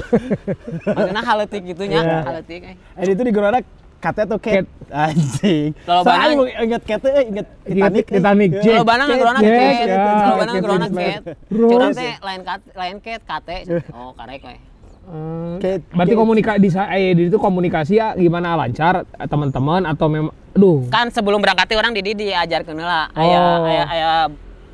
A: maksudnya haletik gitu nya
C: Iya.
A: haletik eh.
D: Eh itu di Gorona kate atau cat? Anjing.
A: Kalau banang-
D: inget cat eh inget Titanic. eh.
C: Titanic,
D: Eh,
C: Jack.
A: kalau banang
D: Cat, Jack,
A: cat
C: ya.
A: kalau banang
C: Cat,
A: ngegerona
C: Cat,
A: cat curang teh lain kat lain cat kate oh karek we
C: Hmm.
D: Cat,
C: Berarti komunikasi di sa- eh, di itu komunikasi ya gimana lancar eh, teman-teman atau memang aduh
A: kan sebelum berangkat orang di di diajarkeun lah
C: Oh.
A: aya aya aya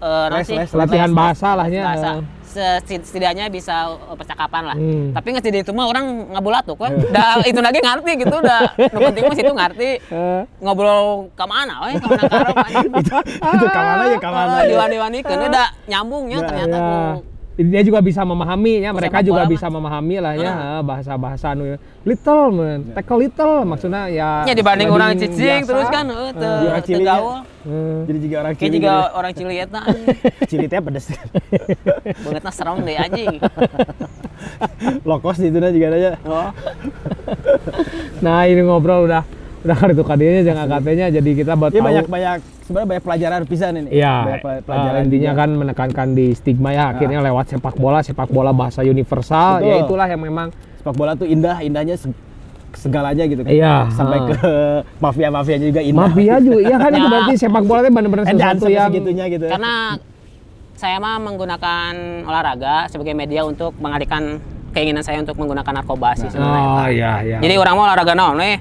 A: eh, naon
D: Les,
A: sih?
D: les,
C: latihan
A: Les,
C: bahasa lah ya.
A: bahasa Se- setidaknya bisa uh, percakapan lah.
C: Hmm.
A: Tapi nggak itu mah orang ngabulat tuh kan. Dah itu lagi ngerti gitu udah. Nu penting mah situ ngerti.
C: Eh,
A: Ngobrol ke mana we ke mana anjing.
D: itu itu kamana ya kamana.
A: Oh, Diwani-wani kan udah nyambungnya
D: Ya,
A: ternyata
C: ya. Dia juga bisa memahami ya mereka juga bisa memahami lah ya bahasa bahasa nu little man tackle little maksudnya ya
A: Ya dibanding orang cicing terus kan
D: orang
A: teu
D: Cili nya.
A: gaul.
C: Hmm.
D: Jadi juga orang
A: Kayak
D: Cili.
A: juga orang Cili eta
D: gitu. Cili teh pedes.
A: Bangetna serem deh anjing.
D: Lokos di itu juga ada ya.
A: Oh.
C: nah ini ngobrol udah udah kartu kadinya jangan katanya jadi kita buat tahu
D: banyak banyak sebenarnya banyak pelajaran pisan ini.
C: Iya, eh,
D: pelajaran
C: intinya
D: juga.
C: kan menekankan di stigma ya akhirnya lewat sepak bola, sepak bola bahasa universal,
D: Betul.
C: ya itulah yang memang
D: sepak bola tuh indah, indahnya se- segalanya gitu kan.
C: Iya,
D: Sampai
C: ha.
D: ke mafia-mafianya juga indah.
C: mafia juga, ya kan itu
A: Ya.
C: berarti sepak bola itu benar-benar sesuatu yang
D: segitunya gitu.
A: Karena saya mah menggunakan olahraga sebagai media untuk mengalihkan keinginan saya untuk menggunakan narkoba sih sebenarnya.
C: Oh iya iya.
A: Jadi orang mau olahraga naon nih?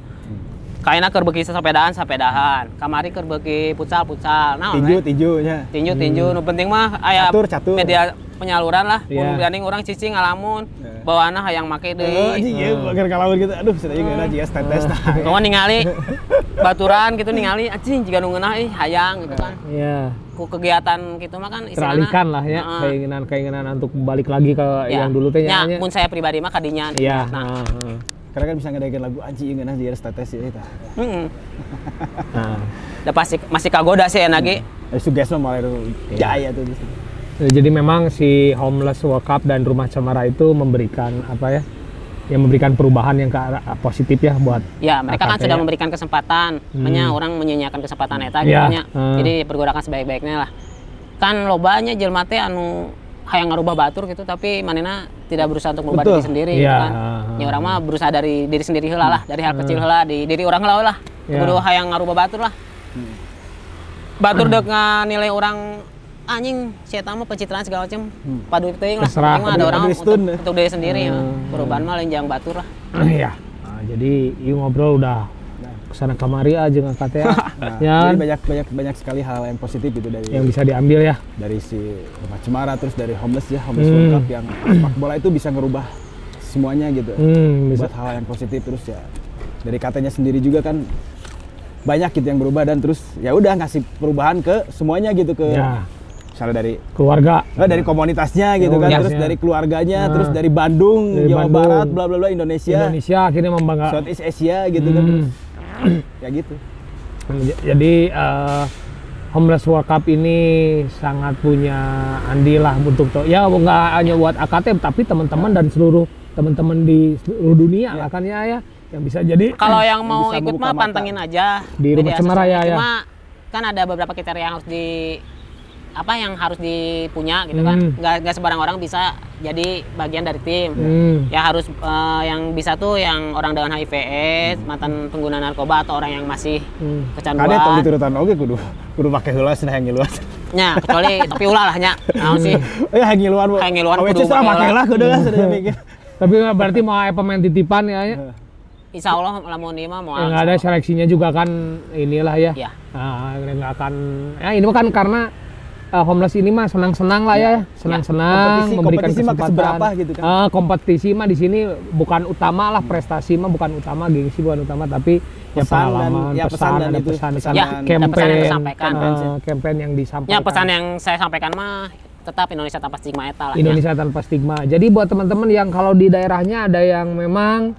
A: Kayaknya keur beuki sepedaan sepedahan, kamari keur beuki futsal futsal. Naon
D: tinju tinjunya.
A: tinju tinju nu penting mah aya
D: Catur, catur.
A: media penyaluran lah.
C: Iya.
A: Mun gandeng orang cicing ngalamun,
D: Iya.
A: bawaana hayang make
D: Oh,
A: deui.
D: anjing ya, agar kalawin gitu. Aduh, sudah juga ada jiga tetes tah.
A: Kamu ningali baturan gitu ningali anjing jika nu ngeunah ih hayang gitu kan.
C: Iya.
A: Ku kegiatan gitu mah kan
C: Teralihkan lah ya
A: Heeh.
C: keinginan-keinginan untuk balik lagi ke
A: Ya.
C: yang dulu teh
A: Ya,
C: nya.
A: mun saya pribadi mah kadinya.
C: Iya.
A: Nah.
D: Karena kan bisa ngedeketin lagu anjing ngeunah jiga tetes ya eta.
A: heeh.
C: Nah.
A: Da pasti masih kagoda sih enak.
D: Eh suges mah malah itu jaya tuh. di situ.
C: Jadi memang si Homeless World Cup dan Rumah Cemara itu memberikan apa ya? Yang memberikan perubahan yang ke arah positif ya buat
A: Ya, mereka kan sudah
C: ya.
A: memberikan kesempatan. Hanya orang menyanyiakan kesempatan eta
C: Iya,
A: gitu nya.
C: hmm.
A: Jadi pergunakan sebaik-baiknya lah. Kan lobanya jelema teh anu hayang ngarubah batur gitu tapi manena tidak berusaha untuk
D: Betul.
A: diri sendiri
C: Iya,
A: gitu kan. Ya orang mah berusaha dari diri sendiri heula lah, dari hal kecil heula, di diri orang heula lah.
C: Iya.
A: Kudu hayang ngarubah batur lah. Batur dek nilai orang anjing si eta mah pencitraan segala macam. Padu teuing lah. Penting mah ada orang untuk, untuk diri sendiri ya. Perubahan mah lain jangan batur lah.
C: Iya. Nah, jadi yuk ngobrol udah ke sana kamari aja ngangkat ya.
D: Nah,
C: ya
D: jadi
C: kan?
D: banyak banyak banyak sekali hal yang positif itu dari
C: yang bisa diambil ya.
D: dari si rumah cemara terus dari homeless ya homeless
C: Hmm.
D: World Cup yang sepak bola itu bisa ngerubah semuanya gitu
C: Hmm, bisa.
D: buat hal yang positif terus ya dari katanya sendiri juga kan banyak gitu yang berubah dan terus ya udah ngasih perubahan ke semuanya gitu ke
C: Ya,
D: misalnya dari
C: keluarga.
D: eh, dari komunitasnya gitu kan terus dari keluarganya
C: Nah.
D: terus dari Bandung
C: Dari
D: Jawa
C: Bandung.
D: Barat bla bla bla Indonesia,
C: Indonesia akhirnya membangga.
D: Southeast Asia gitu kan
C: Hmm.
D: Ya gitu.
C: Jadi eh, Homeless World Cup ini sangat punya andil lah untuk to- ya nggak hanya buat AKT tapi teman-teman dan seluruh teman-teman di seluruh dunia lah kan ya ya. Yang bisa jadi
A: Kalau yang mau
D: bisa
A: ikut mah pantengin aja.
C: Di Rumah
A: media
C: Cemara
A: sosialnya.
C: ya, ya.
A: Cuma kan ada beberapa kriteria yang harus di apa yang harus dipunya gitu kan.
C: Hmm.
A: Nggak nggak sembarang orang bisa jadi bagian dari tim.
C: Hmm.
A: Ya harus eh, yang bisa tuh yang orang dengan HIV AIDS, mantan pengguna narkoba atau orang yang masih
C: Hmm.
A: kecanduan.
D: Tong diturutan oke kudu kudu pakai heula cenah yang ngiluan.
A: Nya, kecuali tapi ulah lah nya. Naon sih?
D: Eh yang ngiluan. Bu.
A: Yang ngiluan
D: Awe
A: kudu pakai heula.
D: lah kudu mikir.
C: Tapi berarti mau pemain titipan ya, ya.
A: Insya Allah lamun ieu mah mau
C: yang ada seleksinya juga kan inilah ya.
A: Iya.
C: Nah, nggak akan ya ini kan karena eh, homeless ini mah senang-senang lah ya, senang-senang
D: Kompetisi-
C: memberikan
D: kompetisi mah
C: kesempatan.
D: keseberapa gitu kan.
C: Eh, kompetisi mah di sini bukan utama lah, prestasi mah bukan utama, gengsi bukan utama, tapi ya
D: Pesan dan-
C: pengalaman,
D: ya
C: pesan,
D: pesan dan
C: ada
D: itu,
C: pesan,
D: pesan
A: Ya, ada pesan
C: campaign,
A: yang disampaikan.
C: eh, campaign yang disampaikan.
A: Ya pesan yang saya sampaikan mah tetap Indonesia tanpa stigma eta lah. ya.
C: Indonesia tanpa stigma. Jadi buat teman-teman yang kalau di daerahnya ada yang memang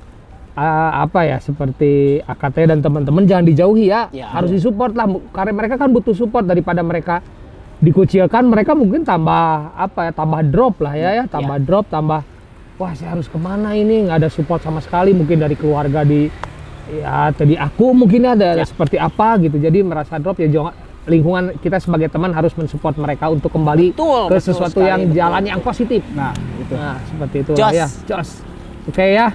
C: uh, apa ya seperti AKT dan teman-teman jangan dijauhi ya.
A: Ya.
C: Harus disupport lah karena mereka kan butuh support daripada mereka dikucilkan mereka mungkin tambah apa ya tambah drop lah ya ya tambah drop tambah wah saya harus ke mana ini nggak ada support sama sekali mungkin dari keluarga di ya tadi aku mungkin ada
A: Ya.
C: seperti apa gitu jadi merasa drop ya jangan lingkungan kita sebagai teman harus mensupport mereka untuk kembali
A: Betul,
C: ke
A: betul
C: sesuatu
A: sekali,
C: yang
A: betul.
C: jalan yang positif
D: Nah, itu.
C: Nah, seperti itu ya. Jos. Oke ya.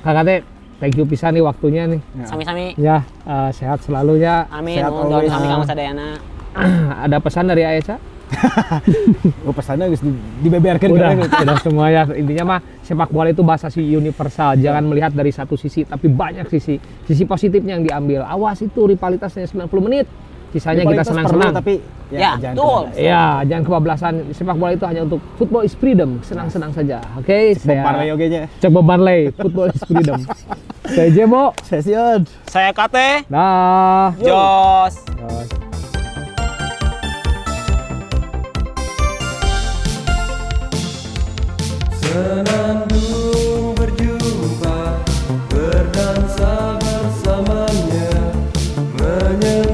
C: Kakak teh, thank you pisan nih waktunya nih.
A: Sami-sami.
C: Ya, eh, sehat selalu ya.
A: Amin.
D: Sehat
A: Nuhun doa
D: always.
A: kami kamu sadayana.
C: Ada pesan dari Aisyah?
D: Oh pesannya geus di, dibeberkeun
C: Udah, udah semua ya. Intinya mah sepak bola itu bahasa si universal. Jangan melihat dari satu sisi, tapi banyak sisi. Sisi positifnya yang diambil. Awas itu rivalitasnya 90 menit. Sisanya kita
D: Rivalitas
C: senang-senang.
D: tapi
A: Ya,
D: jangan
A: betul.
C: Ya, jangan kebablasan. Sepak bola itu hanya untuk football is freedom, senang-senang saja. Oke,
D: Bob
C: saya
D: Marley oge nya.
C: Cek Bob Marley, football is freedom. Saya Jebo.
D: Session.
A: Saya Kate.
C: Dah.
A: Jos.
C: Jos.
B: Senandung berjumpa Berdansa bersamanya Menyelam